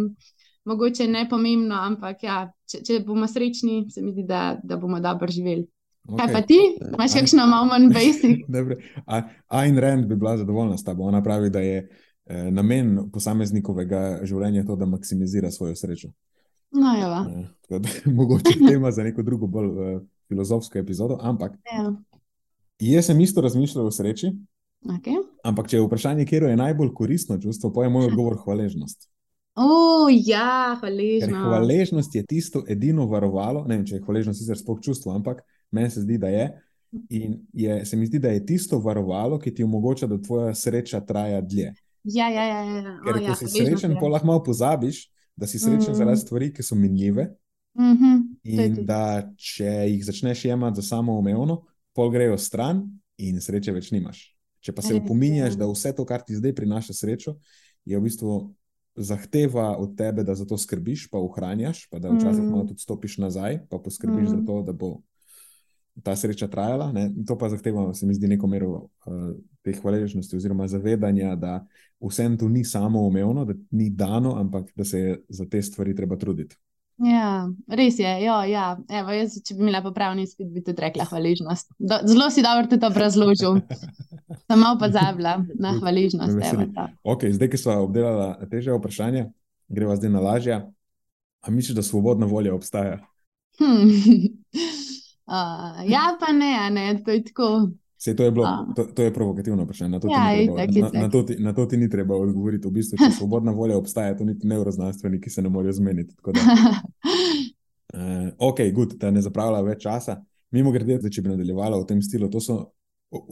mogoče ne pomembno, ampak ja, če, če bomo srečni, se mi zdi, da, da bomo dobro živeli. Okay. Kaj pa ti, imaš kakšno malo manj basic? Ayn Rand bi bila zadovoljna s tabo. Ona pravi, da je eh, namen posameznikovega življenja to, da maksimizira svojo srečo. No, ja. Eh, mogoče tema za neko drugo, bolj eh, filozofsko epizodo. Ampak ja. jaz sem isto razmišljal o sreči. Okay. Ampak če je vprašanje, kje je najbolj koristno čustvo, pa je moj odgovor hvaležnost. Oh, ja, hvaležnost. hvaležnost je tisto edino varovalo, ne vem, če je hvaležnost sicer sploh čustvo, ampak meni se zdi, da je. In je, se mi zdi, da je tisto varovalo, ki ti omogoča, da tvoja sreča traja dlje. Ja, ja, ja. ja. Ker oh, ja, si srečen, pa lahko malo pozabiš, da si srečen mm. zaradi stvari, ki so minljive. Mm -hmm. In da če jih začneš jemati za samo umevno, pol grejo stran in sreče več nimaš. Če pa se opominjaš, ja. da vse to, kar ti zdaj prinaša srečo, je v bistvu zahteva od tebe, da za to skrbiš, pa ohranjaš, pa da včasih mm. malo tudi stopiš nazaj, pa poskrbiš mm. za to, da bo ta sreča trajala. Ne? To pa zahteva, se mi zdi, neko mero uh, te hvaležnosti oziroma zavedanja, da vsem to ni samo umevno, da ni dano, ampak da se je za te stvari treba truditi. Ja, res je. Jo, ja. Evo, jaz, če bi imela popravni izpit, bi tudi rekla hvaležnost. Do, zelo si dobro to razložil. Sem malo pozabila na hvaležnost. Okay, zdaj, ki smo obdelali teže vprašanje, greva zdaj na lažje. A misliš, da svobodna volja obstaja? Hmm. Uh, ja, pa ne, ne, to je tako. Se, to, je bilo, to, to je provokativno vprašanje. Na to, ja, treba, na, na, to ti, na to ti ni treba odgovoriti. V bistvu, če svobodna volja obstaja, to niti neuroznanstveniki se ne morejo zmeniti. Da, uh, ok, good, da ne zapravlja več časa. Mimo grede, če bi nadaljevala v tem stilu, to so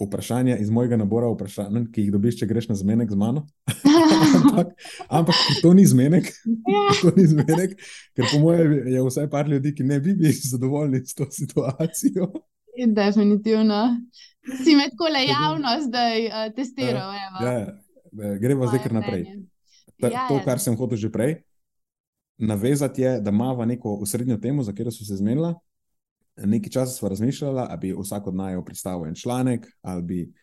vprašanja iz mojega nabora vprašanj, ki jih dobiš, če greš na zmenek z mano. ampak, ampak to ni zmenek, ja. to ni zmenek, ker po mojem je vsaj par ljudi, ki ne bi bili zadovoljni s to situacijo. Definitivno. Si med kole javnost, da je uh, testiral. Ja, ja, gremo zdaj kar naprej. Ta, ja, to, ja. kar sem hotel že prej, navezati je, da imamo neko osrednjo temo, za katero so se zmenila. Nekaj časa smo razmišljali, ali bi vsak od naj predstavil en članek, ali bi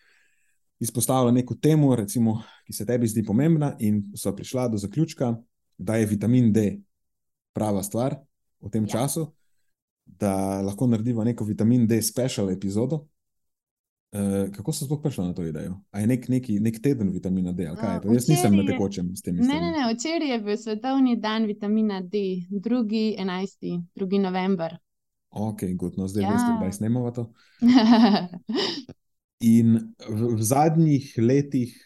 izpostavili neko temo, recimo, ki se tebi zdi pomembna, in so prišla do zaključka, da je vitamin D prava stvar v tem ja. času da lahko narediva neko vitamin D special epizodo. Uh, kako so sploh prišli na to idejo? A je nek, neki, nek teden vitamina D? Uh, Jaz nisem na tekočem s tem. Ne, ne, ne. Včeraj je bil svetovni dan vitamina D, 2. 11. 2. november. Ok, gut, no zdaj ja. veste, kdaj snemamo to. In v, v zadnjih letih,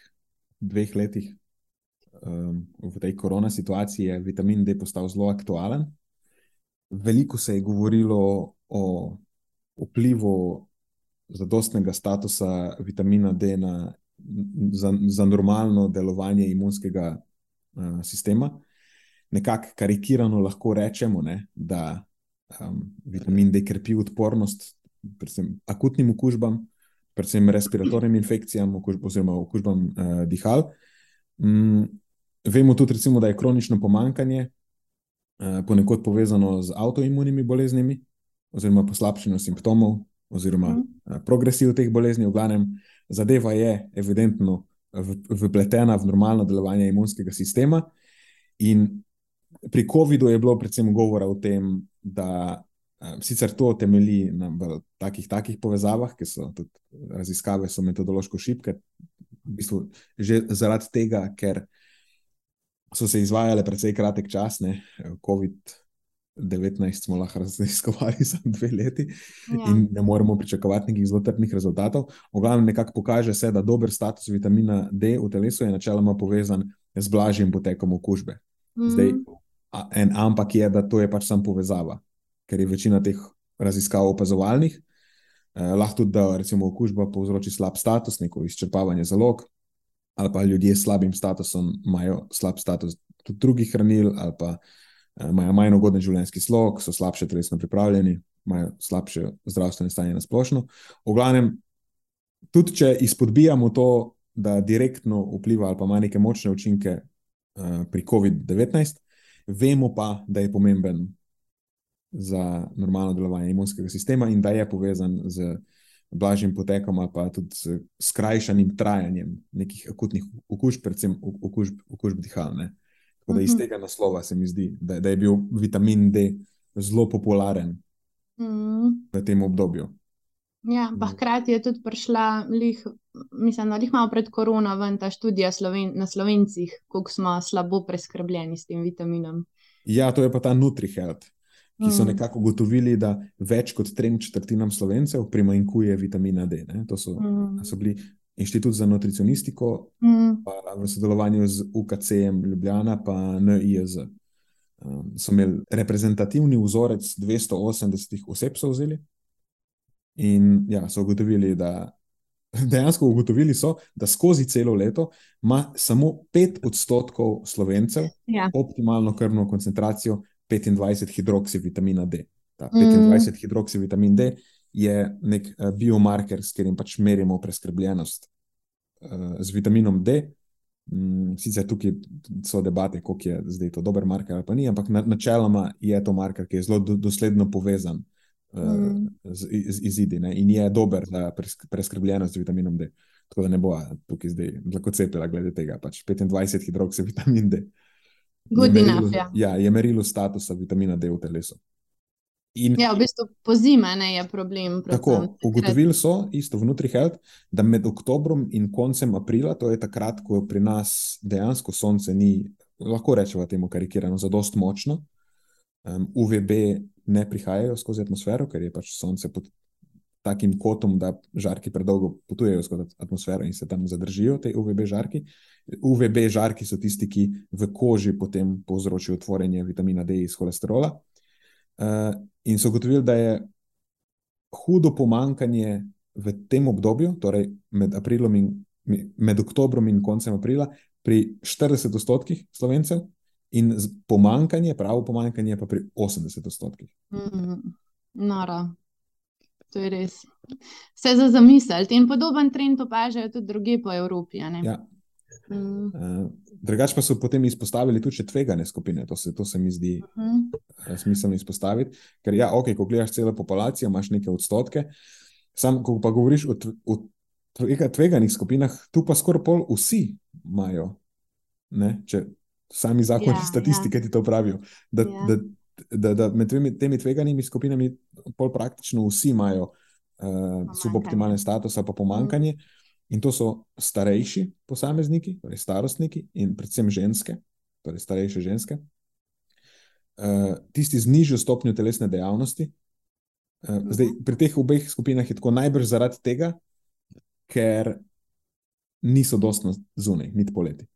dveh letih, um, v tej korona situaciji je vitamin D postal zelo aktualen veliko se je govorilo o vplivu zadostnega statusa vitamina D na, za, za normalno delovanje imunskega uh, sistema. Nekako karikirano lahko rečemo, ne, da um, vitamin D krepi odpornost predvsem akutnim okužbam, predvsem respiratornim infekcijam okužb, oziroma okužbam uh, dihal. Um, vemo tudi, recimo, da je kronično pomankanje Eh, ponekod povezano z avtoimunimi boleznimi, oziroma poslabšanjem simptomov, oziroma uh, progresijo teh bolezni. V glavnem, zadeva je evidentno vpletena v normalno delovanje imunskega sistema. In pri COVID-u je bilo predvsem govora o tem, da uh, sicer to temelji na takih, takih povezavah, ki so tudi raziskave, so metodološko šibke, v bistvu že zaradi tega, ker so se izvajale precej kratek čas, ne? COVID-19 smo lahko raziskovali za dve leti ja. in ne moremo pričakovati nekih zelo trdnih rezultatov. V glavnem, nekako pokaže se, da dober status vitamina D v telesu je načeloma povezan z blažjim potekom okužbe. Mm. Zdaj, en ampak je, da to je pač sam povezava, ker je večina teh raziskav opazovalnih. Eh, lahko tudi, da recimo okužba povzroči slab status, neko izčrpavanje zalog, ali pa ljudje s slabim statusom imajo slab status tudi drugih hranil, ali pa eh, imajo manj ugoden življenjski slog, so slabše telesno pripravljeni. imajo slabše zdravstveno stanje na splošno. V glavnem, tudi če izpodbijamo to, da direktno vpliva ali pa ima neke močne učinke uh, pri COVID-19, vemo pa, da je pomemben za normalno delovanje imunskega sistema in da je povezan z blažjim potekom ali pa tudi s skrajšanim trajanjem nekih akutnih okužb, predvsem okužb, okužb dihalne. Tako da iz mhm. tega naslova se mi zdi, da, da je bil vitamin D zelo popularen mm. v tem obdobju. Ja, pa hkrati je tudi prišla, lih, mislim, da jih imamo pred korona ven ta študija Sloven, na slovencih, koliko smo slabo preskrbljeni s tem vitaminom. Ja, to je pa ta NutriHealth, ki so mm. nekako ugotovili, da več kot trem četrtinam slovencev primanjkuje vitamina D. Ne? To so, mm. so bili inštitut za nutricionistiko mm. v sodelovanju z UKC-jem Ljubljana pa NIJZ. Um, so imeli reprezentativni vzorec 280 oseb, so vzeli. In ja, so ugotovili, da dejansko ugotovili so, da skozi celo leto ima samo 5 odstotkov slovencev ja. optimalno krvno koncentracijo 25 hidroksivitamina D. Ta 25 mm. hidroksivitamin D je nek uh, biomarker, s katerim pač merimo preskrbljenost uh, z vitaminom D. Mm, sicer tukaj so debate, koliko je zdaj to dober marker ali pa ni, ampak na, načeloma je to marker, ki je zelo do, dosledno povezan mm. z, z izidi ne? in je dober za preskrbljenost z vitaminom D. Tako da ne bo tukaj zdaj lahko cepila glede tega. Pač 25 hidrokse vitamin D. Je merilo, ja. ja, je merilo statusa vitamina D v telesu. In, ja, v bistvu pozima ne, je problem. Tako, ugotovili so, isto vnutri health, da med oktobrom in koncem aprila, to je takrat, ko pri nas dejansko sonce ni, lahko rečemo temu karikirano, zadost močno, um, UVB ne prihajajo skozi atmosfero, ker je pač sonce pod takim kotom, da žarki predolgo potujejo skozi atmosfero in se tam zadržijo, te UVB žarki. UVB žarki so tisti, ki v koži potem povzročijo tvorenje vitamina D iz holesterola. Uh, in so ugotovili, da je hudo pomankanje v tem obdobju, torej med, in, med oktobrom in koncem aprila, pri 40 odstotkih slovencev, in pomankanje, pravo pomankanje, pa pri 80 odstotkih. Mm, Nora, to je res. Vse za zamisliti. In podoben trend opažajo tudi druge po Evropi. Ja. Mm. Uh, Drugač pa so potem izpostavili tudi tvegane skupine, to se, to se mi zdi uh -huh. uh, smiselno izpostaviti. Ker, ja, ok, ko gledaš celo populacijo, imaš neke odstotke, sam, ko pa govoriš o, o tveganih skupinah, tu pa skoraj pol vsi imajo. Ne, če, sami zakoni ja, statistike ja. ti to pravijo. Da, ja. da, da, da med temi, temi tveganimi skupinami, pol praktično vsi imajo uh, suboptimalne statuse, pa pomankanje. Mm. In to so starejši posamezniki, torej starostniki, in predvsem ženske, torej starejše ženske, uh, tisti z nižjo stopnjo telesne dejavnosti. Uh, mm. zdaj, pri teh obeh skupinah je tako najbrž zaradi tega, ker niso dostno zunaj, niti poleti.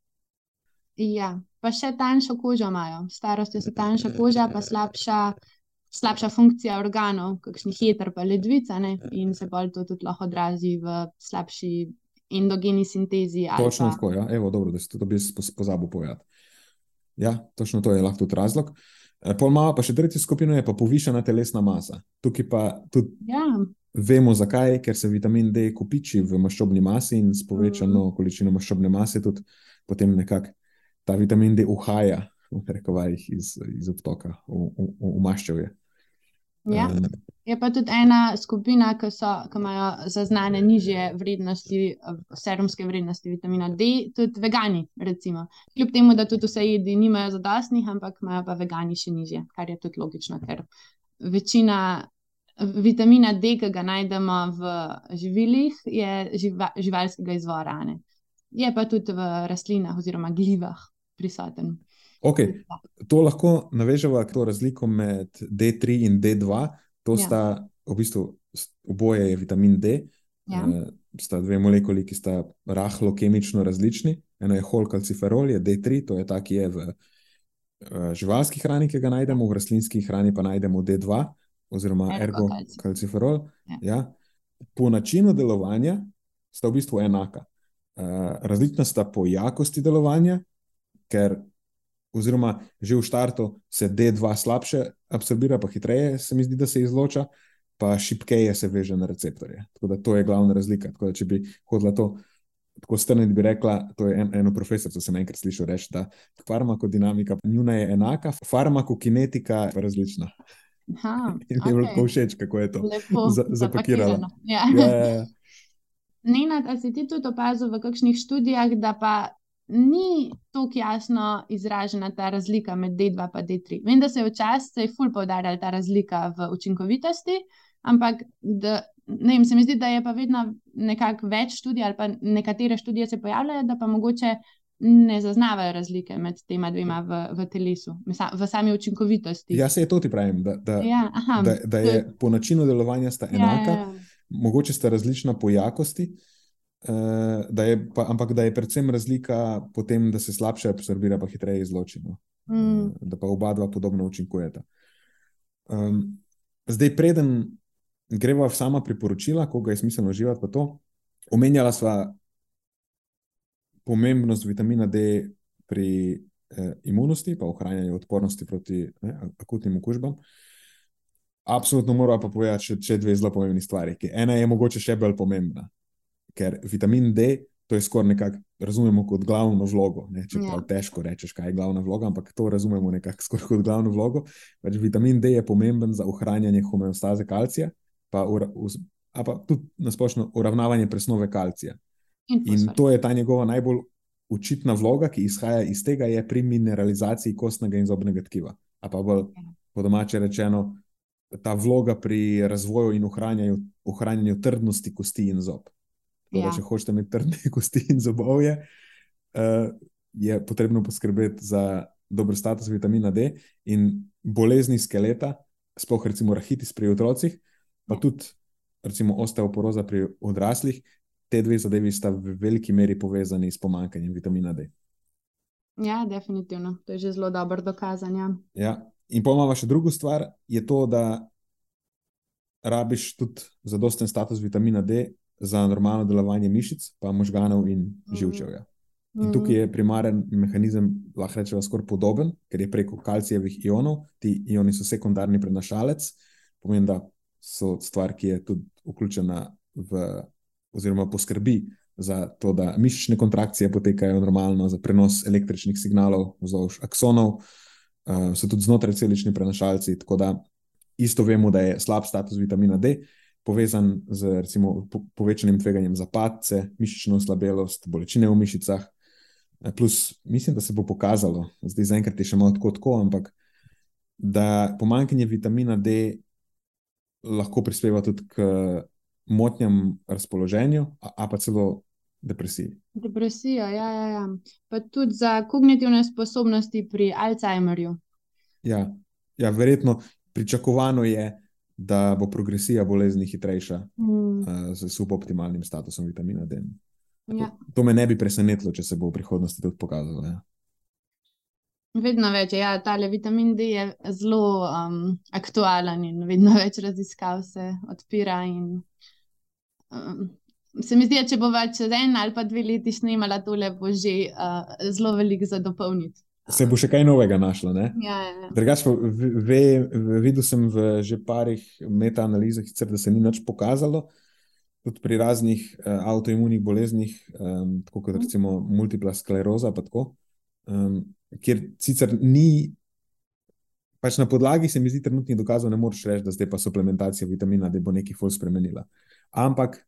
Ja, pa še tanjšo kožo imajo. Starost je tanjša koža, pa slabša, slabša funkcija organov, kakšni hiter pa ledvica, ne? in se bolj to tudi lahko odrazi v slabši endogeni sintezi. Točno pa... tako, ja. Evo, dobro, da si to bi pozabil povedati. Ja, točno to je lahko tudi razlog. E, pol malo pa še tretja skupina je pa povišena telesna masa. Tukaj pa tudi ja. vemo, zakaj, ker se vitamin D kopiči v maščobni masi in s povečano mm. količino maščobne mase tudi potem nekako ta vitamin D uhaja iz, iz obtoka, v, v, v maščevje. Ja. Je pa tudi ena skupina, ki, so, ki imajo zaznane nižje vrednosti, serumske vrednosti vitamina D, tudi vegani. Recimo. Kljub temu, da tudi vse jedi nimajo zadostnih, ampak imajo pa vegani še nižje, kar je tudi logično, ker večina vitamina D, ki ga najdemo v živilih, je živa, živalskega izvora. Ne? Je pa tudi v rastlinah oziroma glivah prisoten. Okay. To lahko navežemo to razliko med D3 in D2. To ja. sta v bistvu oboje vitamin D. Ja. Uh, sta dve molekuli, ki sta rahlo kemično različni. Eno je holkalciferol, je D3, to je ta, ki je v uh, živalski hrani, ki ga najdemo, v rastlinski hrani pa najdemo D2, oziroma ergokalciferol. Ja. Ja. Po načinu delovanja sta v bistvu enaka. Uh, različna sta po jakosti delovanja, ker oziroma že v startu se D2 slabše absorbira, pa hitreje se mi zdi, da se izloča, pa šipkeje se veže na receptorje. Tako da to je glavna razlika. Da, če bi hodila to tako strniti, bi rekla, to je en, eno profesorico, sem enkrat slišal reči, da farmakodinamika njuna je enaka, farmakokinetika je različna. Aha, In mi je tako všeč, kako je to Lepo za- zapakirano. Ja. Ja, ja, ja. Nenad, a si ti tudi opazil v kakšnih študijah, da pa ni tako jasno izražena ta razlika med D2 in D3? Vem, da se je včasih se je ful poudarjala ta razlika v učinkovitosti, ampak da, ne vem, se mi zdi, da je pa vedno nekako več študij ali pa nekatere študije se pojavljajo, da pa mogoče ne zaznavajo razlike med tema dvema v, v telesu, v sa- v sami učinkovitosti. ja, se je to ti pravim, da, da, ja, aha, da, da to je- je po načinu delovanja sta ja, enaka, ja, ja. mogoče sta različna po jakosti, eh, da je pa, ampak da je predvsem razlika po tem, da se slabše absorbira, pa hitreje izloči. No? Mm, Eh, Da pa oba dva podobno učinkujeta. Um, zdaj, preden greva v sama priporočila, koga je smiselno uživati, pa to, omenjala sva pomembnost vitamina D pri eh, imunosti, pa ohranjanju odpornosti proti ne, akutnim okužbam. Absolutno moramo pa povedati še, še dve zelo pomembni stvari. ki Ena je mogoče še bolj pomembna, ker vitamin D, to je skoraj nekako razumemo kot glavno vlogo. Ne? Čeprav Ja. težko rečeš, kaj je glavna vloga, ampak to razumemo nekako skoraj kot glavno vlogo. Pač vitamin D je pomemben za ohranjanje homeostaze kalcija, pa, ura, pa tudi nasplošno uravnavanje presnove kalcija. in In to je ta njegova najbolj očitna vloga, ki izhaja iz tega, je pri mineralizaciji kostnega in zobnega tkiva. A pa bolj Ja. po domače rečeno, ta vloga pri razvoju in ohranjanju, ohranjanju trdnosti kosti in zob. Tako Ja. če hočete imeti trdne kosti in zobovje, uh, je potrebno poskrbeti za dober status vitamina D in bolezni skeleta, sploh recimo rahitis pri otrocih, pa Ja. tudi recimo osteoporoza pri odraslih. Te dve zadevi sta v veliki meri povezani s pomanjkanjem vitamina D. Ja, definitivno. To je že zelo dobro dokazano. Ja. In pa imamo še drugo stvar, je to, da rabiš tudi zadosten status vitamina D za normalno delovanje mišic, pa možganov in živčevja. In tukaj je primaren mehanizem, lahko rečemo, skoraj podoben, ker je preko kalcijevih ionov, ti ioni so sekundarni prenašalec, pomeni, da so stvar, ki je tudi vključena v, oziroma poskrbi za to, da mišične kontrakcije potekajo normalno, za prenos električnih signalov vzdolž aksonov, uh, so tudi znotraj celični prenašalci. Tako da isto vemo, da je slab status vitamina D povezan z recimo, po, povečanim tveganjem za padce, mišično oslabelost, bolečine v mišicah. Eh, Plus, mislim, da se bo pokazalo, zdaj zaenkrat je še malo tako, tako, ampak da pomankanje vitamina D lahko prispeva tudi k motnjam razpoloženju, a, a pa celo depresiji. Depresijo, ja, ja, ja. Pa tudi za kognitivne sposobnosti pri Alzheimerju. Ja, ja, verjetno pričakovano je, da bo progresija bolezni hitrejša Mm, uh, z suboptimalnim statusom vitamina D. ja. To me ne bi presenetilo, če se bo v prihodnosti tudi pokazalo. Ja. Vedno več, ja, tale vitamin D je zelo um, aktualen in vedno več raziskav se odpira. In, um, se mi zdi, da če bo več čez en ali pa dve leti snemala tole, bo že uh, zelo veliko za dopolniti. Se bo še kaj novega našlo. Ne? Ja, ja, ja. Drugač ve, videl sem v že parih metaanalizah, da se ni nič pokazalo, tudi pri raznih uh, avtoimunih boleznih, um, tako kot Mhm. recimo multipla skleroza, tako, um, kjer sicer ni, pač na podlagi se mi zdi trenutnih dokazov, ne moreš reči, da zdaj pa suplementacija vitamina D bo nekaj ful spremenila. Ampak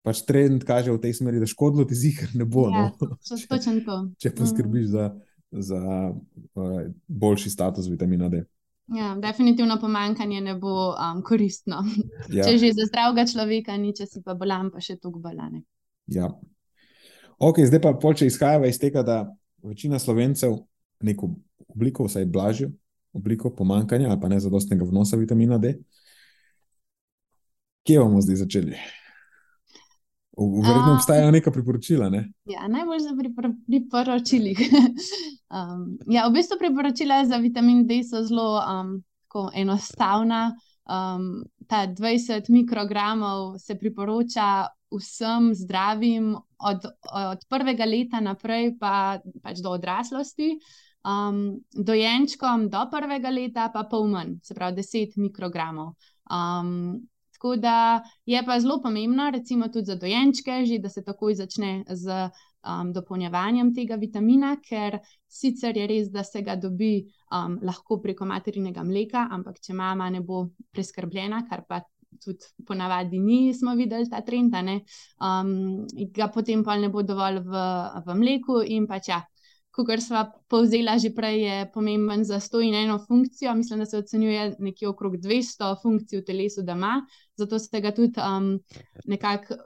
pač trend kaže v tej smeri, da škodilo ti zihar ne bo. Ja, no. Če- če poskrbiš za, za uh, boljši status vitamina D. Ja, definitivno pomankanje ne bo um, koristno. Ja, Če že za zdravega človeka ni, če si pa bolan, pa še toliko bolane. ja. Ok, zdaj pa pol, če izhajava iz tega, da večina slovencev neko obliko, vsaj blažjo obliko pomankanja ali pa nezadostnega vnosa vitamina D. Kje bomo zdaj začeli? Verjetno obstajajo neka priporočila. Ne? Ja, najbolj za pripor priporočilih. um, ja, v bistvu priporočila za vitamin D so zelo um, enostavna. Um, ta 20 mikrogramov se priporoča vsem zdravim od, od prvega leta naprej, pa pač do odraslosti. um, dojenčkom do prvega leta pa pol manj, se pravi 10 mikrogramov. Um, tako da je pa zelo pomembno, recimo tudi za dojenčke, že da se takoj začne z um, dopolnjevanjem tega vitamina, ker sicer je res, da se ga dobi um, lahko preko materinega mleka, ampak če mama ne bo preskrbljena, kar pa tudi ponavadi ni, smo videli ta trend, um, ga potem pa ne bo dovolj v, v mleku in pač ja. Kot smo povzeli že prej, je pomemben za sto in eno funkcijo. Mislim, da se ocenjuje nekje okrog 200 funkcij v telesu, da ima, zato se ga tudi um, nekako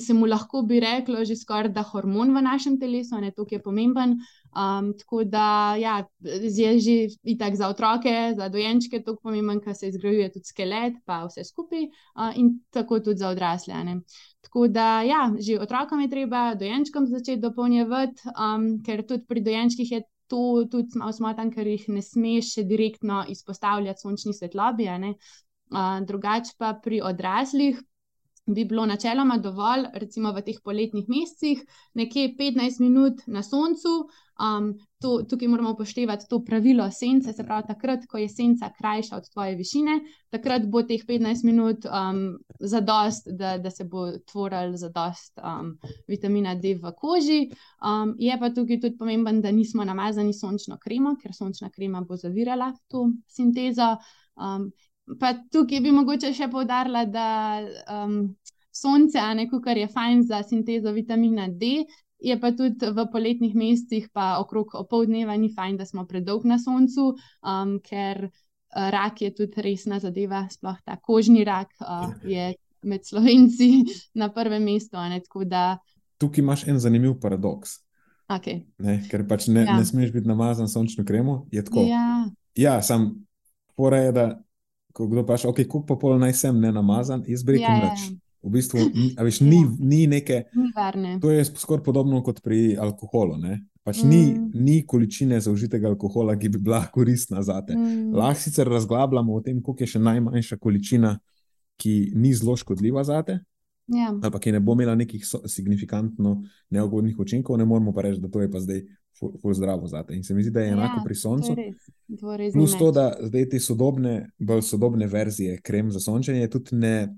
se mu lahko bi reklo, že skoraj da hormon v našem telesu, ne to, ki je pomemben. Um, tako da ja, je že itak za otroke, za dojenčke tako pomemben, ker se izgrajuje tudi skelet, pa vse skupaj, uh, in tako tudi za odrasle. Ne. Tako da, ja, že otrokom je treba dojenčkom začeti dopolnjevati, um, ker tudi pri dojenčkih je to tudi malo smotan, ker jih ne smeš še direktno izpostavljati sončni svetlobi. Drugače pa pri odraslih bi bilo načeloma dovolj, recimo v teh poletnih mesecih, nekje 15 minut na soncu. Um, to, tukaj moramo upoštevati to pravilo sence, se pravi, takrat, ko je senca krajša od tvoje višine, takrat bo teh 15 minut um, zadost, da, da se bo tvoril zadost um, vitamina D v koži. Um, je pa tukaj tudi pomemben, da nismo namazani sončno kremo, ker sončna krema bo zavirala to sintezo. Um, Pa tukaj bi mogoče še povdarila, da um, sonce, a ne kar je fajn za sintezo vitamina D, je pa tudi v poletnih mesecih, pa okrog opoldneva, ni fajn, da smo predolg na soncu, um, ker uh, rak je tudi resna zadeva, sploh ta kožni rak uh, je med slovenci na prvem mestu. Ne, da... Tukaj imaš en zanimiv paradoks. Okay. Ne, ker pač ne, ja. ne smeš biti namazan sončno kremo. Ja, ja sam pora je, da ko kdo paš, ok, kup pa pol naj sem ne namazan, izbrekem ja, več. Ja. V bistvu veš, ni, ja. ni neke. Ni to je skoraj podobno kot pri alkoholu. Pač mm. ni, ni količine zaužitega alkohola, ki bi bila koristna za te. Mm. Lahko sicer razglabljamo o tem, koliko je še najmanjša količina, ki ni zelo škodljiva za te. Ja. Ali pa ki ne bo imela nekih so, signifikantno neugodnih učinkov, ne moremo pa reči, da to je pa zdaj ful zdravo za te. In se mi zdi, da je enako ja, pri soncu. Plus to, da zdaj te sodobne, bolj sodobne verzije krem za sončenje tudi ne,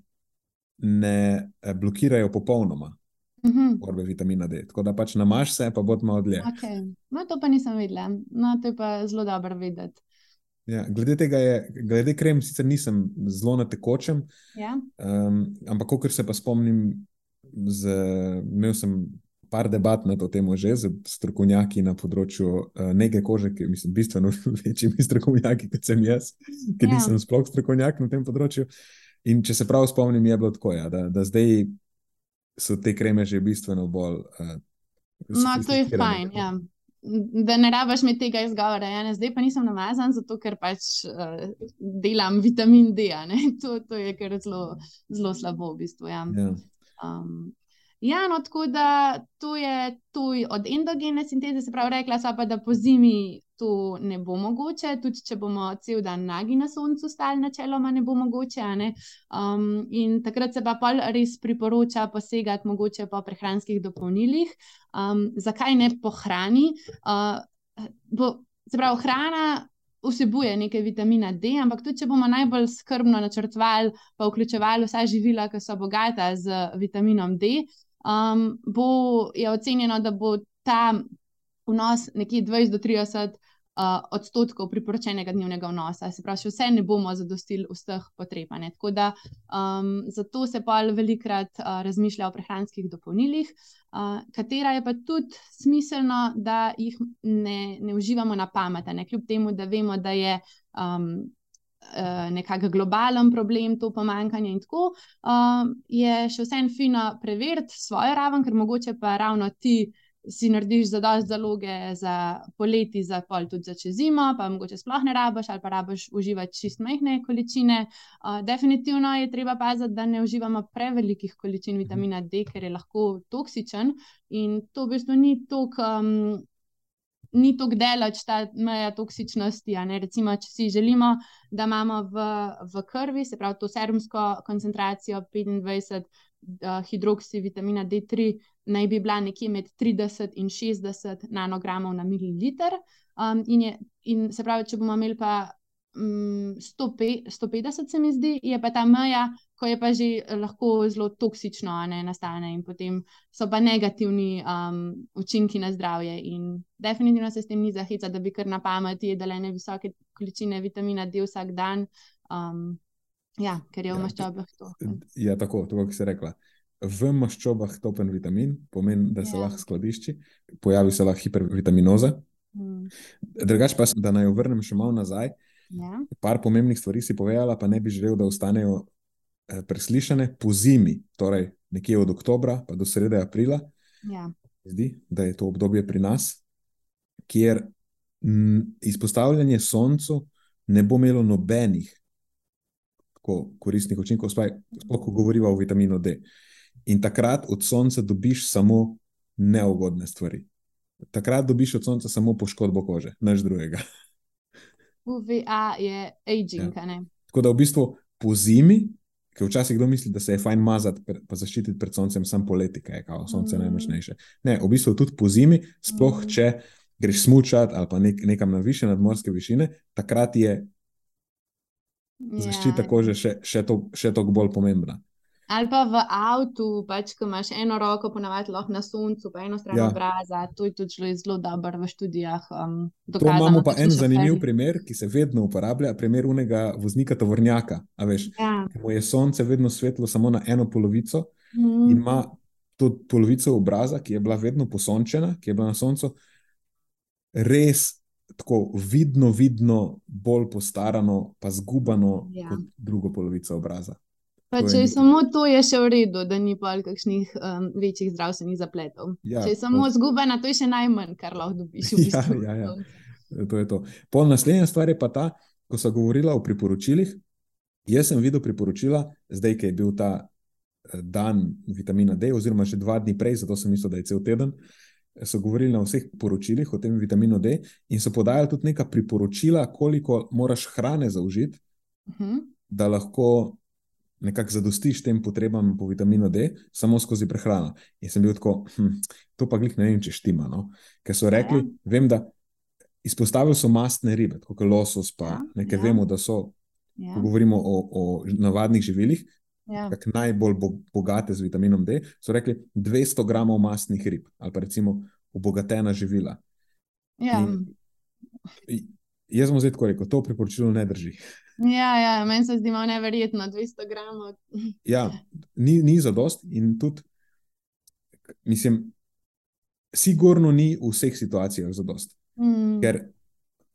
ne eh, blokirajo popolnoma. Uh -huh. Orbe vitamina D. Tako da pač namaš se, pa bod malo dlje. Okay. No, to pa nisem videla. No, to je pa zelo dobro vedeti. Ja, glede tega, je, glede krem, sicer nisem zelo na tekočem. Ja. Um, ampak, kot se pa spomnim, z, imel sem par debat na to temo že z strokovnjaki na področju uh, nege kože, ki mislim, bistveno večjimi strokovnjaki kot sem jaz, ker ja. nisem sploh strokovnjak na tem področju. In če se prav spomnim, je bilo tako, ja, da, da zdaj so te kreme že bistveno bolj. Uh, no, to je fajn. Ja. Da ne rabiš mi tega izgovora, ja, ne, zdaj pa nisem namazan, zato ker pač uh, delam vitamin D. To, to je kar zelo, zelo slabo, v bistvu. Ja. Ja. Um, Ja, no, tako da to je to od endogene sinteze, se pravi, rekla sem pa, da po zimi to ne bo mogoče, tudi če bomo cel dan nagi na soncu stali, načeloma ne bo mogoče. Ne? Um, in takrat se pa pol res priporoča posegati mogoče po prehranskih dopolnilih. Um, zakaj ne po hrani? Uh, bo, se pravi, hrana. Vsebuje nekaj vitamina D, ampak tudi če bomo najbolj skrbno načrtovali, pa vključevali vsa živila, ki so bogata z vitaminom D, um, bo je ocenjeno, da bo ta vnos nekje 20 do 30 uh, odstotkov priporočenega dnevnega vnosa. Se pravi, vse ne bomo zadostili vseh potreb. Tako da um, zato se pa velikrat uh, razmišlja o prehranskih dopolnilih, uh, katera je pa tudi smiselno, da jih ne, ne uživamo na pamet, kljub temu, da vemo, da je. Um, Eh, nekakšen globalen problem, to pomankanje. In tako um, je še vsem fino preveriti svojo raven, ker mogoče pa ravno ti si narediš za dosti zaloge za poleti, za pol tudi za čez zimo, pa mogoče sploh ne rabiš ali pa rabiš uživati čist majhne količine. Uh, definitivno je treba paziti, da ne uživamo prevelikih količin vitamina D, ker je lahko toksičen in to v bistvu ni toliko. Um, ni tako delač ta meja toksičnosti. Recimo, če si želimo, da imamo v, v krvi, se pravi, to serumsko koncentracijo 25 uh, hidroksi vitamina D3, naj bi bila nekje med 30 in 60 nanogramov na mililiter. Um, in, je, in se pravi, če bomo imeli pa um, 150, se mi zdi, je pa ta meja, ko je pa že lahko zelo toksično, ne nastane in potem so pa negativni um, učinki na zdravje. In definitivno se s tem ni zahica, da bi kar na pameti jedele ne visoke količine vitamina D vsak dan. Um, ja, ker je v ja, maščobah to. Ja, tako, tako kot si rekla. V maščobah topen vitamin pomeni, da se ja. lahko skladišči, pojavi se lahko hipervitaminoza. Hmm. Drugač pa, da naj jo vrnem še malo nazaj. Ja. Par pomembnih stvari si povedala, pa ne bi želel, da ostanejo eh, preslišane po zimi, torej nekje od oktobra pa do srede aprila. Ja. Zdi, da je to obdobje pri nas, kjer m, izpostavljanje soncu ne bo imelo nobenih koristnih učinkov, sploh ko govorimo o vitaminu D. In takrat od sonca dobiš samo neugodne stvari. Takrat dobiš od sonca samo poškodbo kože, nič drugega. UVA je aging. Ja. Tako da v bistvu po zimi, ki včasih kdo misli, da se je fajn mazati, pa zaščititi pred soncem, samo poleti, kaj je kao, sonce mm. najmočnejše. Ne, v bistvu tudi po zimi, sploh mm. če greš smučati ali pa nek, nekam na više nadmorske višine, takrat je ja. zaščita kože še, še toliko bolj pomembna. Ali pa v avtu, pač, ko imaš eno roko, ponavadi lahko na soncu, pa eno stran ja. obraza. To je tudi zelo dobro v študijah. Um, dokazano, imamo pa en zanimiv fer. primer, ki se vedno uporablja, primer unega voznika tovornjaka. Ja. Mu je sonce vedno svetlo samo na eno polovico mm. ima to polovico obraza, ki je bila vedno posončena, ki je bila na soncu, res. Tako vidno, vidno, bolj postarano, pa zgubano ja. kot drugo polovico obraza. Pa če je samo to, je še v redu, da ni pa kakšnih um, večjih zdravstvenih zapletov. Ja, če je samo to... zgubena, to je še najmanj, kar lahko dobiš. V bistvu. ja, ja, ja. To je to. Pol naslednja stvar je pa ta, ko sem govorila o priporočilih. Jaz sem videl priporočila, zdaj, ki je bil ta eh, dan vitamina D, oziroma že dva dni prej, zato sem mislil, da je cel teden. So govorili na vseh poročilih o tem vitaminu D, in so podajali tudi neka priporočila, koliko moraš hrane zaužiti, uh mhm. -huh. da lahko nekako zadostiš tem potrebam po vitaminu D, samo skozi prehrano. In sem bil tako, hm, to pa glih ne vem, če štima. No? Ker so rekli, ja. vem, da izpostavili so mastne ribe, kot losos, pa ja, nekaj ja. vemo, da so, ja. ko govorimo o, o navadnih živilih. Ja. Najbolj bo, bogate z vitaminom D, so rekli 200 gramov mastnih rib ali pa recimo obogatena živila. Ja. Jaz sem zdaj tako rekel, to priporočilo ne drži. Ja, ja meni se zdi malo neverjetno, 200 gramov. ja, ni, ni za dost in tudi, mislim, sigurno ni v vseh situacijah za dost. Mm. Ker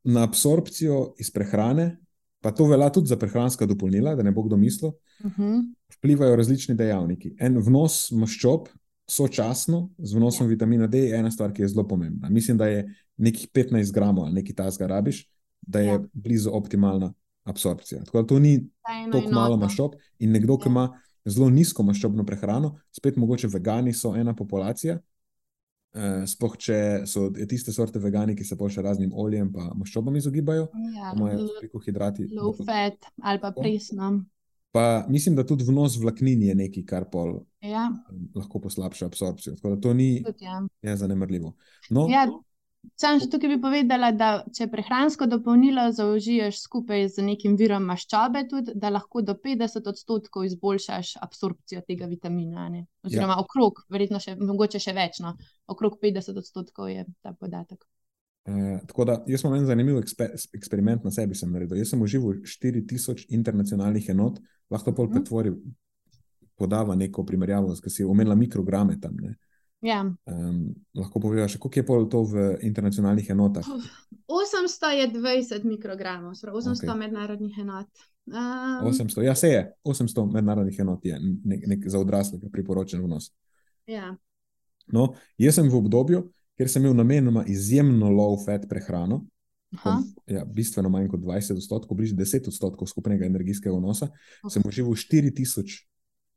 na absorpcijo iz prehrane, pa to velja tudi za prehranska dopolnila, da ne bo kdo mislil, uh mhm. -huh. vplivajo različni dejavniki. En vnos maščob. Sočasno z vnosom ja. vitamina D je ena stvar, ki je zelo pomembna. Mislim, da je nekih 15 gramov ali nekaj tasga rabiš, da je ja. blizu optimalna absorpcija. Tako da to ni tako malo maščob. In nekdo, ki ja. ima zelo nizko maščobno prehrano, spet mogoče vegani so ena populacija. Uh, sploh če so tiste sorte vegani, ki se pa še raznim oljem in maščobam izogibajo, ja, imajo veliko hidrati. Low fat ali pa presno. Pa mislim, da tudi vnos vlaknin je nekaj, kar pol, ja. lahko poslabša absorpcijo. Tako da to ni tudi, ja. zanemrljivo. No, ja, Sam še tukaj bi povedala, da če prehransko dopolnilo zaužiješ skupaj z nekim virom maščobe, tudi, da lahko do 50 odstotkov izboljšaš absorpcijo tega vitamina. Ne? Oziroma, ja. okrog, verjetno še, mogoče še več, no? okrog 50 odstotkov je ta podatek. E, tako da, jaz sem en zanimiv eksper, eksperiment na sebi naredil. Jaz sem užival 4000 internacionalnih enot, lahko pol mhm. pretvori, podava neko primerjavo, ki si omenila mikrograme tam. Ne? Ja. Um, lahko poveš, koliko je pol to v internacionalnih enotah? 800 je 20 mikrogramov, 800 okay. mednarodnih enot. Um, 800, ja, se je, 800 mednarodnih enot je nek, nek za odraslega priporočen vnos. Ja. No, jaz sem v obdobju, ker sem imel namenoma izjemno low fat prehrano, kom, ja, bistveno manj kot 20 odstotkov, bližje 10 odstotkov skupnega energijskega vnosa, okay. sem užival 4000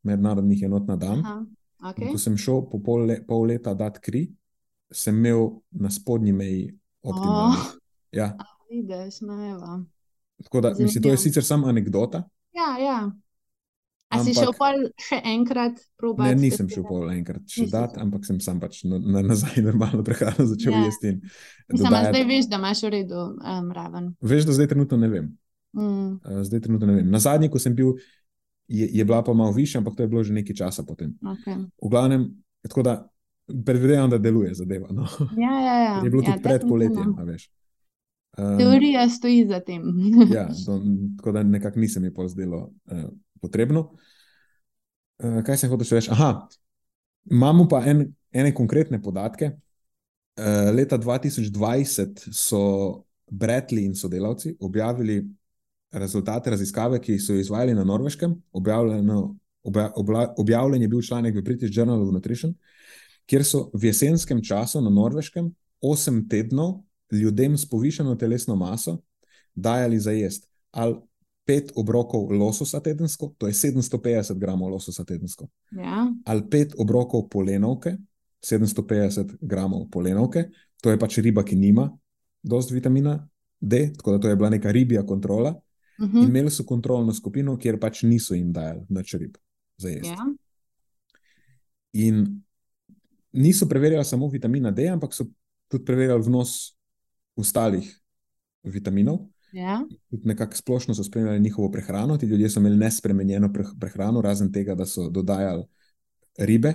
mednarodnih enot na dan. Aha. Okay. Ko sem šel po pol, le, pol leta dati kri, sem imel na spodnji meji optimalno. Oh. Ja. Vidiš, najva. Tako da, mislim, to je sicer samo anekdota. Ja, ja. A si šel pol še enkrat probati? Ne, nisem šel pol enkrat še dati, ampak sem sam pač na, na, nazaj normalno prehrano začel Ja. jesti. in Mislim, dodajati- zdaj veš, da imaš v redu um, raven. Veš, da zdaj trenutno ne vem. Mm, Uh, Zdaj trenutno ne vem. Na zadnji, ko sem bil, je, je bila pa malo višja, ampak to je bilo že nekaj časa potem. okay. V glavnem, tako da predvidevam, da deluje zadeva. No. Ja, ja, ja. Je bilo ja, tudi pred poletjem, a veš. Um, Teorija stoji za tem. ja, do, tako da nekako nisem je pol zdelo uh, potrebno. Uh, kaj sem hotel še reči? Aha, imamo pa en, ene konkretne podatke. Uh, leta 2020 so Bradley in sodelavci objavili rezultate raziskave, ki so jo izvajali na Norveškem. Objavljeno, obja, obla, objavljen je bil članek v British Journal of Nutrition, kjer so v jesenskem času na Norveškem 8 tednov ljudem s povišeno telesno maso dajali za jesti ali pet obrokov lososa tedensko, to je 750 gramov lososa tedensko, ja. ali pet obrokov polenovke, 750 gramov polenovke, to je pač riba, ki nima dosti vitamina D, tako da to je bila neka ribja kontrola. Uh In -huh. imeli so kontrolno skupino, kjer pač niso jim dajali nič rib za jesti. ja. In niso preverjali samo vitamina D, ampak so tudi preverjali vnos ostalih vitaminov. Ja. Nekako splošno so spremljali njihovo prehrano. Ti ljudje so imeli nespremenjeno preh- prehrano, razen tega, da so dodajali ribe,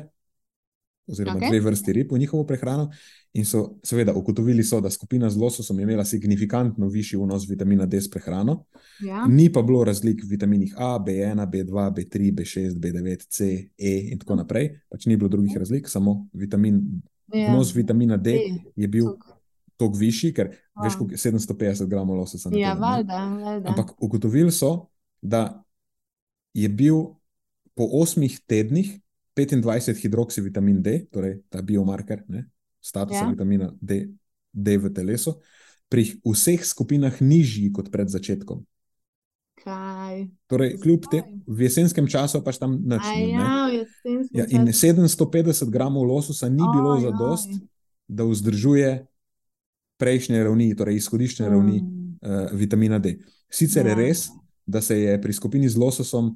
oziroma okay. dve vrsti rib v njihovo prehrano. In so seveda ugotovili, so, da skupina z lososom je imela signifikantno višji vnos vitamina D s prehrano. Ja. Ni pa bilo razlik v vitaminih A, B1, B2, B3, B6, B9, C, E in tako naprej. Pač ni bilo drugih razlik, samo vitamin, Ja. vnos vitamina D D. je bil toliko višji, ker A. veš, koliko je 750 gramov lososa Ja, teden, ne. valjda, valjda. Ampak ugotovili so, da je bil po osmih tednih 25 hidroksivitamin D, torej ta biomarker, ne, statusa Ja. vitamina D, D v telesu, pri vseh skupinah nižji kot pred začetkom. Kaj? Torej, kljub temu, v jesenskem času pač tam nič ni. ja, Ja, in času. 750 gramov lososa ni bilo Oj, za dost, da vzdržuje prejšnje ravni, torej izhodiščne ravni Mm. uh, vitamina D. Sicer je Ja. res, da se je pri skupini z lososom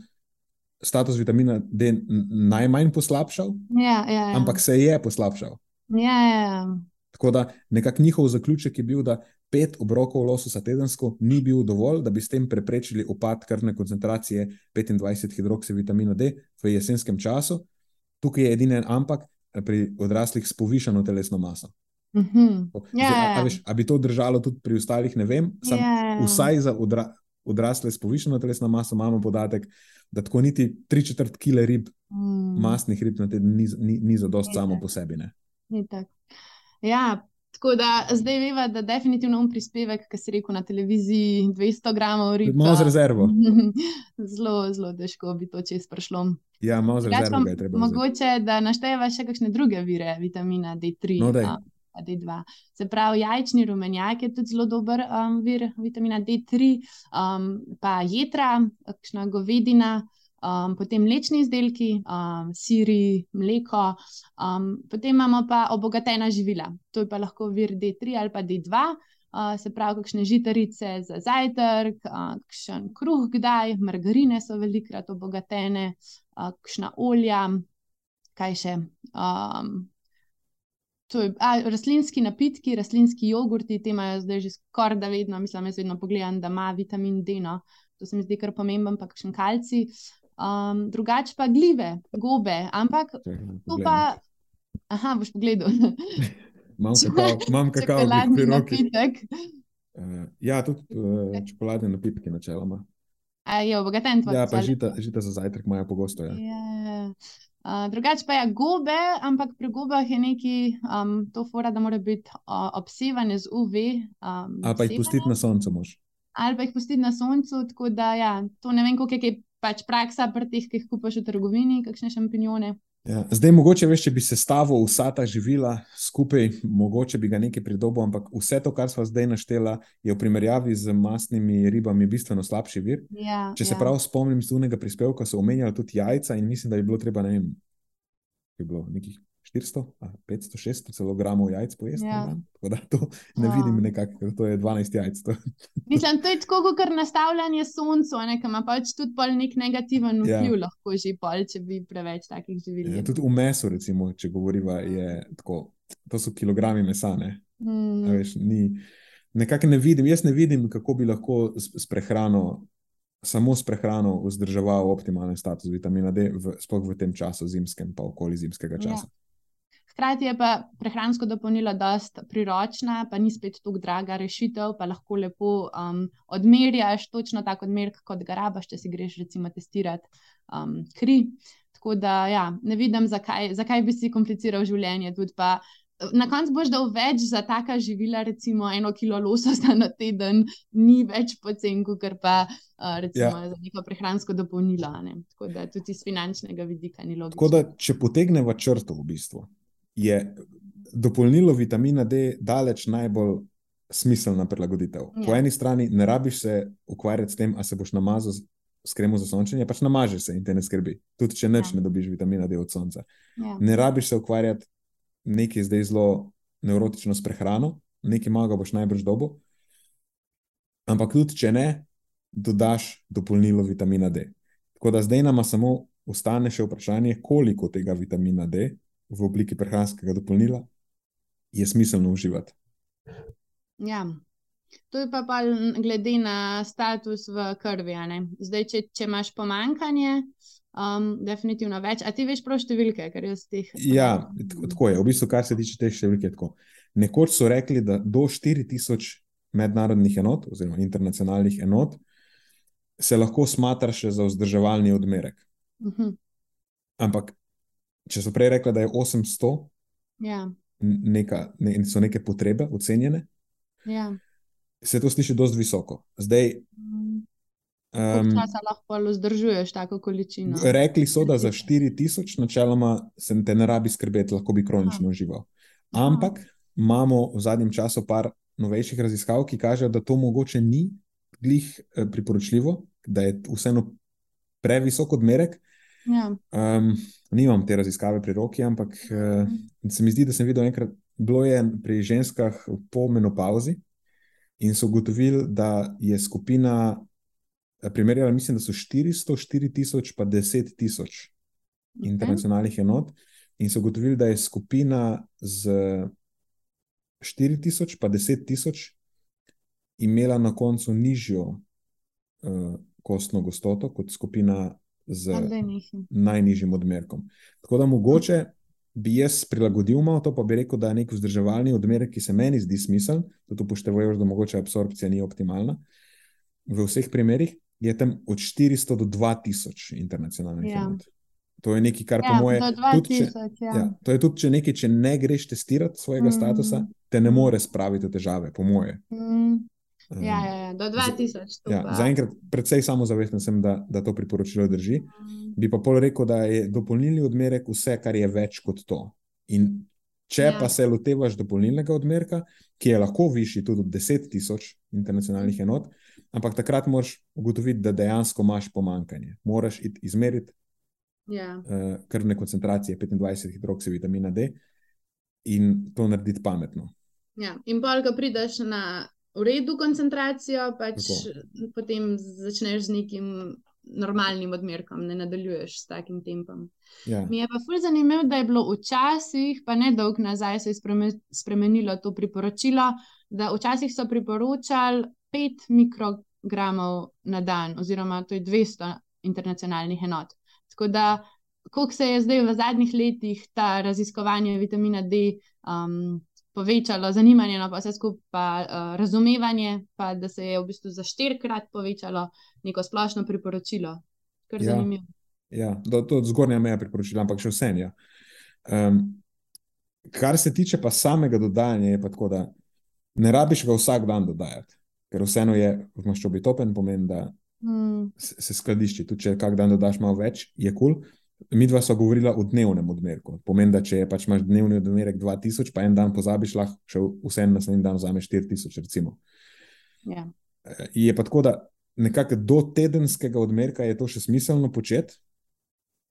status vitamina D najmanj poslabšal, Ja, ja, ja. ampak se je poslabšal. Ja, ja, ja. Tako da nekako njihov zaključek je bil, da pet obrokov lososa tedensko ni bil dovolj, da bi s tem preprečili upad krvne koncentracije 25 hidroksivitamina D v jesenskem času. Tukaj je edini en ampak pri odraslih s povišano telesno maso. Mhm. Zdaj, Ja, a, ja. a, veš, a bi to držalo tudi pri ostalih, ne vem. Sam, Ja. Vsaj za odra, odrasle s povišeno telesno maso imamo podatek, da tako niti tri četrt kile rib, Mm. masnih rib na teden ni, ni, ni za dost samo po sebi. Ne? Ni tako. Ja, tako da zdaj veva, da definitivno um prispevek, ki si rekel na televiziji, 200 gramov rib. Malo z rezervo. Zelo, zelo težko bi to čez prišlo. Ja, malo z rezervo. Mogoče, da našteva še kakšne druge vire vitamina D3 No, daj. Pa D2. Se pravi, jajčni rumenjak je tudi zelo dober um, vir vitamina D3, um, pa jetra, kakšna govedina, um, potem mlečni izdelki, um, siri, mleko. Um, potem imamo pa obogatena živila. To je pa lahko vir D3 ali pa D2. Uh, se pravi, kakšne žitarice za zajtrk, uh, kakšen kruh, kdaj, margarine so velikrat obogatene, uh, kakšna olja, kaj še. Um, to je, a, rastlinski napitki, rastlinski jogurti, te imajo zdaj že skoraj da vedno, mislim, jaz vedno pogledam, da ima vitamin D. No. To se mi zdi kar pomemben, pa kakšen kalci. Um, drugače pa glive, gobe, ampak da to pa. Aha, boš pogledal. Imam kakao, imam Čokoladni pri roki. Uh, ja, tudi uh, čokoladne napitke načeloma. A je obogaten tvoj Ja, pa žita, žita za zajtrk imajo pogosto. Ja. Ja. Uh, drugače pa je gobe, ampak pri gobah je neki um, to fora, da mora biti uh, obsevane z UV. Um, Ali pa jih pustiti na soncu mož. ali pa jih pustiti na soncu. Tako da ja, to ne vem, koliko je kaj pač praksa pri teh, ki jih kupaš v trgovini, kakšne šampinjone. Ja, zdaj, mogoče veš, če bi sestavil vsa ta živila skupaj, mogoče bi ga nekaj pridobil, ampak vse to, kar smo zdaj naštela, je v primerjavi z masnimi ribami bistveno slabši vir. Ja, Če se ja. prav spomnim, z unega prispevka so omenjali tudi jajca in mislim, da bi bilo treba, ne vem, bi bilo nekih 400, 500, 600 celo gramov jajc pojesti. Ja. Tako da to ne Ja. vidim nekako, to je 12 jajc. To. Mislim, to je tako, kot nastavljanje soncu, ne, ki ima pač tudi pol nek negativen Ja. vpliv, lahko že pol, če bi preveč takih živil. Ja, tudi v mesu, recimo, če govoriva, je tako. To so kilogrami mesa. Ne? Mm, Veš, ni, nekako ne vidim, jaz ne vidim, kako bi lahko s, s prehrano, samo s prehrano vzdrževal optimalen status vitamina D, v, sploh v tem času, zimskem, pa okoli zimskega Ja. Hkrati je pa prehransko dopolnilo dosta priročna, pa ni spet tako draga rešitev, pa lahko lepo um, odmerjaš točno tako odmerek, kot ga rabaš, če si greš recimo testirati um, kri. Tako da ja, ne vidim, zakaj, zakaj bi si kompliciral življenje. Tudi pa na koncu boš dal več za taka živila, recimo eno kilo lososa na teden, ni več pocen, kot pa uh, recimo Ja. za neko prehransko dopolnilo. a ne. Tako da tudi iz finančnega vidika ni logično. Tako da, če potegneva črto, v bistvu, je dopolnilo vitamina D daleč najbolj smiselna prilagoditev. Ja. Po eni strani ne rabiš se ukvarjati s tem, ali se boš namazal s- s kremo za sončenje, pač namažeš se in te ne skrbi. Tudi če neč Ja. ne dobiš vitamina D od sonca. Ja. Ne rabiš se ukvarjati nekaj zdaj zelo nevrotično s prehrano, nekaj maga boš najbrž dobo. Ampak tudi če ne, dodaš dopolnilo vitamina D. Tako da zdaj nama samo ostane še vprašanje, koliko tega vitamina D v obliki prehranskega dopolnila je smiselno uživati. Ja. To je pa pol glede na status v krvi. Zdaj, če, če imaš pomankanje, um, definitivno več. A ti veš prav številke, ker jaz teh. Ja, tako, je. V bistvu, kar se tiče te številke, je tako. Nekoč so rekli, da do 4000 mednarodnih enot, oziroma internacionalnih enot, se lahko smatra še za vzdrževalni odmerek. Mhm. Ampak, če so prej rekli, da je 800, Ja, n- neka, ne, so neke potrebe ocenjene, ja. se to sliši dosti visoko. Zdaj. Koliko um, časa lahko pol vzdržuješ tako količino? rekli so, da za 4000 načeloma se te ne rabi skrbeti, lahko bi kronično. Aha. Ampak imamo v zadnjem času par novejših raziskav, ki kažejo, da to mogoče ni glih eh, priporočljivo, da je vseeno previsok odmerek. Ja. Um, nimam te raziskave pri roki, ampak uh, se mi zdi, da sem videl enkrat, bilo je pri ženskah po menopauzi in so ugotovili, da je skupina eh, primerjala, mislim, da so 400, 4000, pa 10 tisoč Okay. internacionalnih enot, in so ugotovili, da je skupina z 4000, pa 10 tisoč imela na koncu nižjo uh, kostno gostoto kot skupina z Ja, najnižjim odmerkom. Tako da mogoče bi jaz prilagodil malo to, pa bi rekel, da je nek vzdrževalni odmerek, ki se meni zdi smiseln, tudi upoštevajoč, da mogoče absorpcija ni optimalna. V vseh primerih je tam od 400 do 2000 internacionalnih Ja. enot. To je nekaj, kar Ja, po moje. do tudi če- 2000, ja. Ja, to je tudi, če nekaj, če ne greš testirati svojega Mm. statusa, te ne more spraviti v težave, po moje. Mm. Ja, ja, ja, do 2000. to ja, pa- zaenkrat precej samozavesten sem, da, da to priporočilo drži. Mm. Bi pa pol rekel, da je dopolnilni odmerek vse, kar je več kot to. In če Ja. pa se lotevaš dopolnilnega odmerka, ki je lahko višji tudi od 10 tisoč internacionalnih enot, ampak takrat moraš ugotoviti, da dejansko imaš pomankanje. Moraš iti izmeriti Ja. uh, krvne koncentracije 25 hidroksivitamina D in to narediti pametno. Ja. In pol, ko prideš na v redu koncentracijo, pač Tako. potem začneš z nekim normalnim odmerkom, ne nadaljuješ s takim tempom. Ja. Mi je pa ful zanimivo, da je bilo včasih, pa ne dolgo nazaj, se je spreme- spremenilo to priporočilo, da včasih so priporočali 5 mikrogramov na dan, oziroma to je 200 internacionalnih enot. Tako da, koliko se je zdaj v zadnjih letih ta raziskovanje vitamina D um, povečalo, zanimanje, no pa vse skupaj uh, razumevanje, pa da se je v bistvu za štirikrat povečalo neko splošno priporočilo. Kar Ja. zanimivo. Ja, do, to je zgornja meja priporočila, ampak še vse. Ja. Um, kar se tiče pa samega dodajanja, je pa tako, da ne rabiš ga vsak dan dodajati, ker vseeno je v maščobi topen, pomeni, da Hmm. se, se skladišči. Tudi če kak dan dodaš malo več, je kul. Cool. Mi dva sva govorila o dnevnem odmerku. Pomeni, da če pač imaš dnevni odmerek 2000, pa en dan pozabiš, lahko še vseeno naslednji dan vzameš 4000, recimo. Ja. Eh, Je pa tako, da nekako do tedenskega odmerka je to še smiselno početi,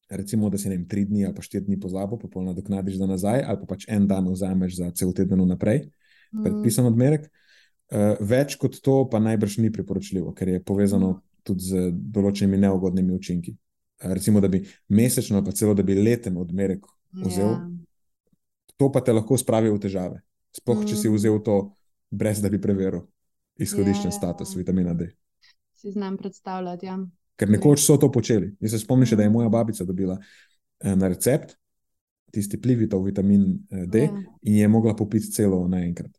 recimo, da si ne vem, tri dni ali pa štiri dni pozabo, pa polno nadoknadiš za nazaj, ali pa pač en dan vzameš za cel teden naprej, mm. predpisan odmerek. Uh, več kot to pa najbrž ni priporočljivo, ker je povezano mm. tudi z določenimi neugodnimi učinki. Recimo, da bi mesečno, pa celo da bi leten odmerek vzel. Ja. to pa te lahko spravi v težave. Sploh, mm. če si mm. vzel to, brez da bi preveril izhodiščen. Ja. status vitamina D. Si znam predstavljati. Ja. Ker nekoč so to počeli. Jaz se spomnim, da je moja babica dobila eh, na recept tisti plivitov vitamin eh, D ja. in je mogla popiti celo naenkrat.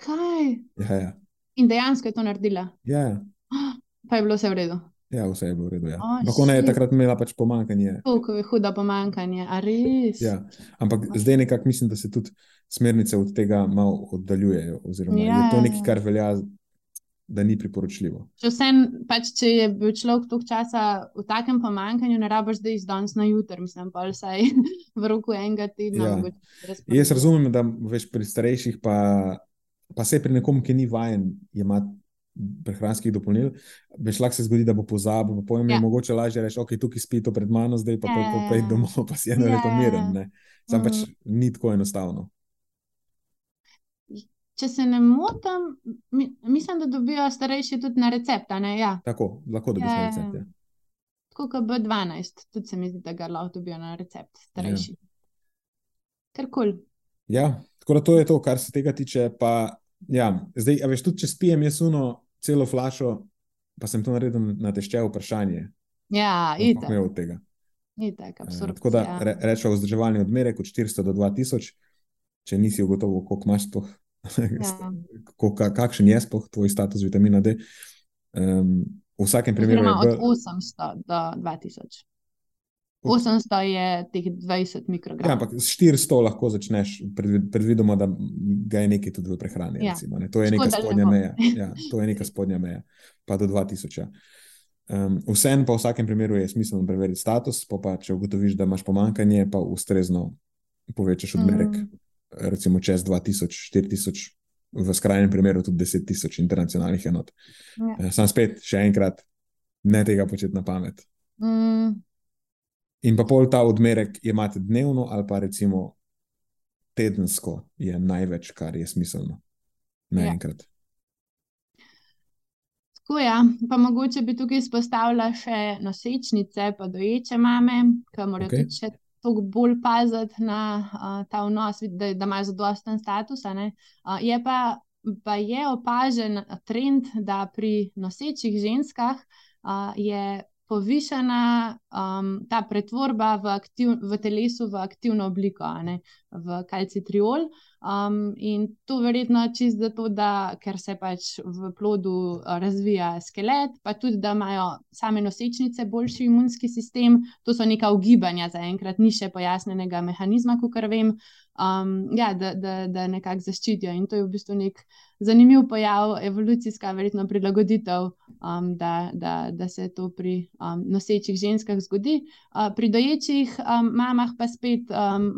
Kaj? Ja, ja. In dejansko je to naredila. Ja. ja. Pa je bilo vse v redu. Ja, vse je bilo v redu. Ja. Ampak ona je takrat imela pač pomankanje. Tako je huda pomankanje, a res. Ja. Ampak zdaj nekako mislim, da se tudi smernice od tega malo oddaljujejo. Oziroma, ja. je to nekaj, kar velja da ni priporočljivo. Če, vsem, pač, če je bil človek toliko časa v takem pomankanju, ne rabiš zdaj iz danes na jutr, mislim, pa vsaj v roku enega tedna. Ja. Jaz razumem, da veš pri starejših, pa, pa se pri nekom, ki ni vajen, ima prehranskih dopolnil, veš, lahko se zgodi, da bo pozabil, pa pojem, ja. je mogoče lažje reči, ok, tukaj spi to pred mano, zdaj pa ja. pojdi domov, pa si eno ja. leto miren. Sam pač mm. pač ni tako enostavno če se ne motim, mi, mislim, da dobijo starejši tudi na recept. Ja. Tako, lahko dobijo na recept. Ja. Tako kot B12, tudi se mi zdi, da ga lahko dobijo na recept, starejši. Ja. Kar kol. Ja, tako da to je to, kar se tega tiče. Pa, ja, zdaj, a veš, tudi če spijem jaz uno celo flašo, pa sem to naredil na tešče vprašanje. Ja, idem. Ne od tega. Itak, uh, tako da re, rečemo vzdrževalni odmerek od 400 do 2000, če nisi ugotovil, koliko imaš sploh Ja. Kako, kakšen je sploh tvoj status vitamina D? Um, v vsakem primeru je od 800 do 2000. 800 je teh 20 mikrogramov. Ja, ampak s 400 lahko začneš, predvidoma, da ga je nekaj tudi v prehrani. Ja. Recimo, ne? To je neka spodnja meja. Ja, to je neka spodnja meja, pa do 2000. Um, Vseeno pa v vsakem primeru je smiselno preveriti status, pa, pa če ugotoviš, da imaš pomankanje, pa ustrezno povečaš odmerek. Mm recimo čez 2000, 4000, v skrajnem primeru tudi 10 tisoč internacionalnih enot. Ja. Eh, sam spet, še enkrat, ne tega početi na pamet. Mm. In pa pol ta odmerek imate dnevno, ali pa recimo tedensko, je največ, kar je smiselno. Naenkrat. Ja. Tako ja. pa mogoče bi tukaj izpostavila še nosečnice, pa doječe mame, ki morajo okay. tudi še toliko bolj paziti na uh, ta vnos, da, da imajo zadosten status. Uh, je pa, pa je opažen trend, da pri nosečih ženskah uh, je povišena um, ta pretvorba v, aktiv, v telesu v aktivno obliko, ne, v kalcitriol. Um, in to verjetno čist zato, da ker se pač v plodu razvija skelet, pa tudi da imajo same nosečnice boljši imunski sistem. To so neka ugibanja, zaenkrat ni še pojasnenega mehanizma, kot vem um, ja, da, da, da nekako zaščitijo. In to je v bistvu nek zanimiv pojav, evolucijska, verjetno prilagoditev, um, da, da, da se to pri um, nosečih ženskah zgodi. Uh, pri doječih um, mamah pa spet um,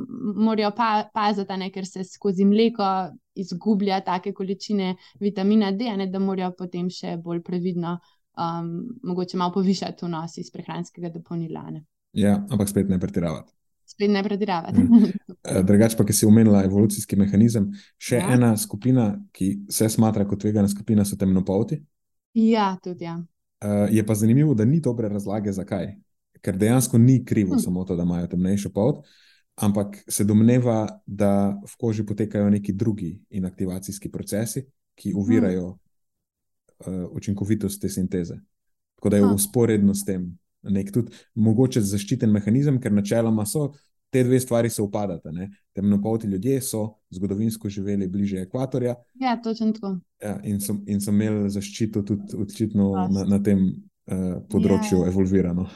morajo pa, paziti, ne, ker se skozi mleko izgublja take količine vitamina D, ne, da morajo potem še bolj previdno. Um, mogoče malo povišati vnos iz prehranskega dopolnila. Ja, ampak spet ne pretiravati spet ne prediravati. Eh, drugače, pa ki si omenila evolucijski mehanizem, še ja. ena skupina, ki se smatra kot tvegana skupina, so temnopolti. Ja, tudi. Ja. Uh, je pa zanimivo, da ni dobre razlage, zakaj. Ker dejansko ni krivo hm. samo to, da imajo temnejšo polt, ampak se domneva, da v koži potekajo neki drugi inaktivacijski procesi, ki uvirajo hm. uh, učinkovitost te sinteze. Tako da je v usporedno s tem nek tudi mogoče zaščiten mehanizem, ker načeloma so te dve stvari se upadata. Temnopolti ljudje so zgodovinsko živeli bliže ekvatorja. Ja, točno tako. Ja, in, so, in so imeli zaščito tudi očitno na, na tem uh, področju ja. evolvirano.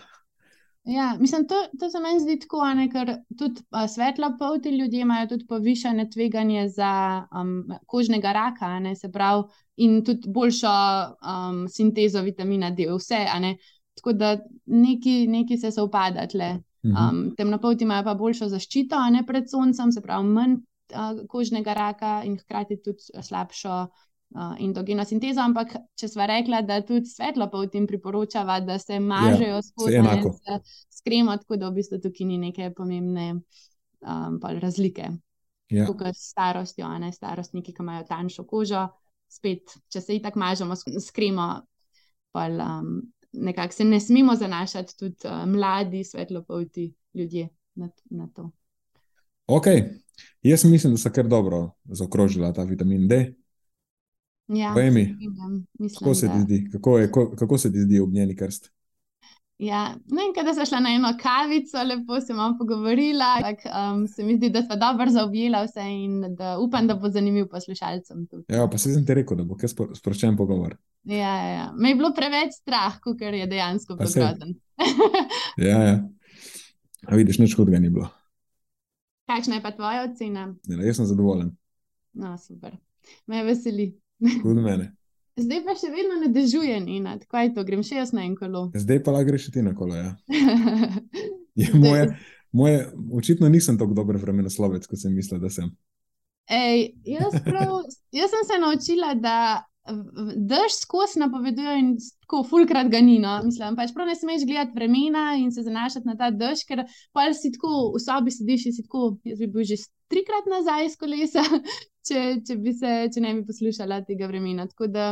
Ja, mislim, to, to se meni zdi tako, ne, ker tudi uh, svetlopolti ljudje imajo tudi povišene tveganje za um, kožnega raka, ne, se pravi, in tudi boljšo um, sintezo vitamina D, vse, ne, Tako da neki, neki se upada tle. Mhm. Um, temnopolti imajo pa boljšo zaščito, ne pred soncem, se pravi, manj uh, kožnega raka in hkrati tudi slabšo uh, endogeno sintezo, ampak če sva rekla, da tudi svetlo pa v tem priporočava, da se mažejo Ja, enako. s kremo, tako da v bistvu tukaj ni neke pomembne um, pol razlike. Ja. Tukaj s starostjo, ne starostniki, ki imajo tanjšo kožo, spet, če se itak mažemo s, kremo, pa um, nekako se ne smemo zanašati tudi uh, mladi, svetlopolti ljudje na, na to. Ok, jaz mislim, da so kar dobro zaokrožila ta vitamin D. Ja, Povej mi, se strinjam. Mislim, Kako se da- zdi, kako, je, kako, kako se ti zdi ognjeni krst? Ja, no in kada sva šla na eno kavico, lepo se vam pogovorila, tak, um, se mi zdi, da sva dobro zaobjela vse in da upam, da bo zanimiv poslušalcem tudi. Ja, pa se sem ti rekel, da bo kar sproščen pogovor. Ja, ja, ja. Me je bilo preveč strah, kot je dejansko Pa bilo saj. grozen. Ja, ja. A vidiš, nič hudega ni bilo. Kakšna je pa tvoja ocena? Ne, jaz sem zadovoljen, No, super. Me veseli. tudi mene. Zdaj pa še vedno ne dežuje, Nina, tako je to, grem še jaz na en kolo. Zdaj pa lahko greš ti na kolo. Ja. Je moje, moje, očitno nisem tako dober vremenoslovec, kot sem mislil, da sem. Ej, jaz, prav, jaz sem se naučila, da dež skozi napovedujejo in tako fulkrat ga ni. No. Mislim, pač prav ne smeš gledati vremena in se zanašati na ta dež, ker pa si tako v sobi sediš in si tako, jaz bi bil že trikrat nazaj iz kolesa, če, če, bi se, če ne bi poslušala tega vremena. Tako da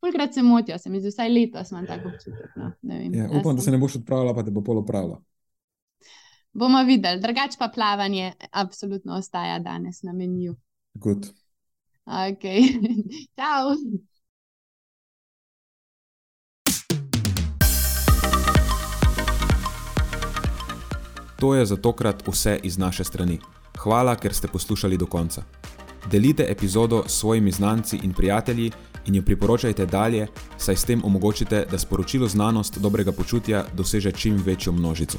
fulkrat se motijo, se mi zdi, vsaj letos imam tako občutek. No. Vem, Ja, upam, da se ne boš odpravila, pa te bo polo pravila. Bomo videli, drugače pa plavanje absolutno ostaja danes na meniju. Good. Ok, čau. To je za tokrat vse iz naše strani. Hvala, ker ste poslušali do konca. Delite epizodo s svojimi znanci in prijatelji in jo priporočajte dalje, saj s tem omogočite, da sporočilo znanost dobrega počutja doseže čim večjo množico.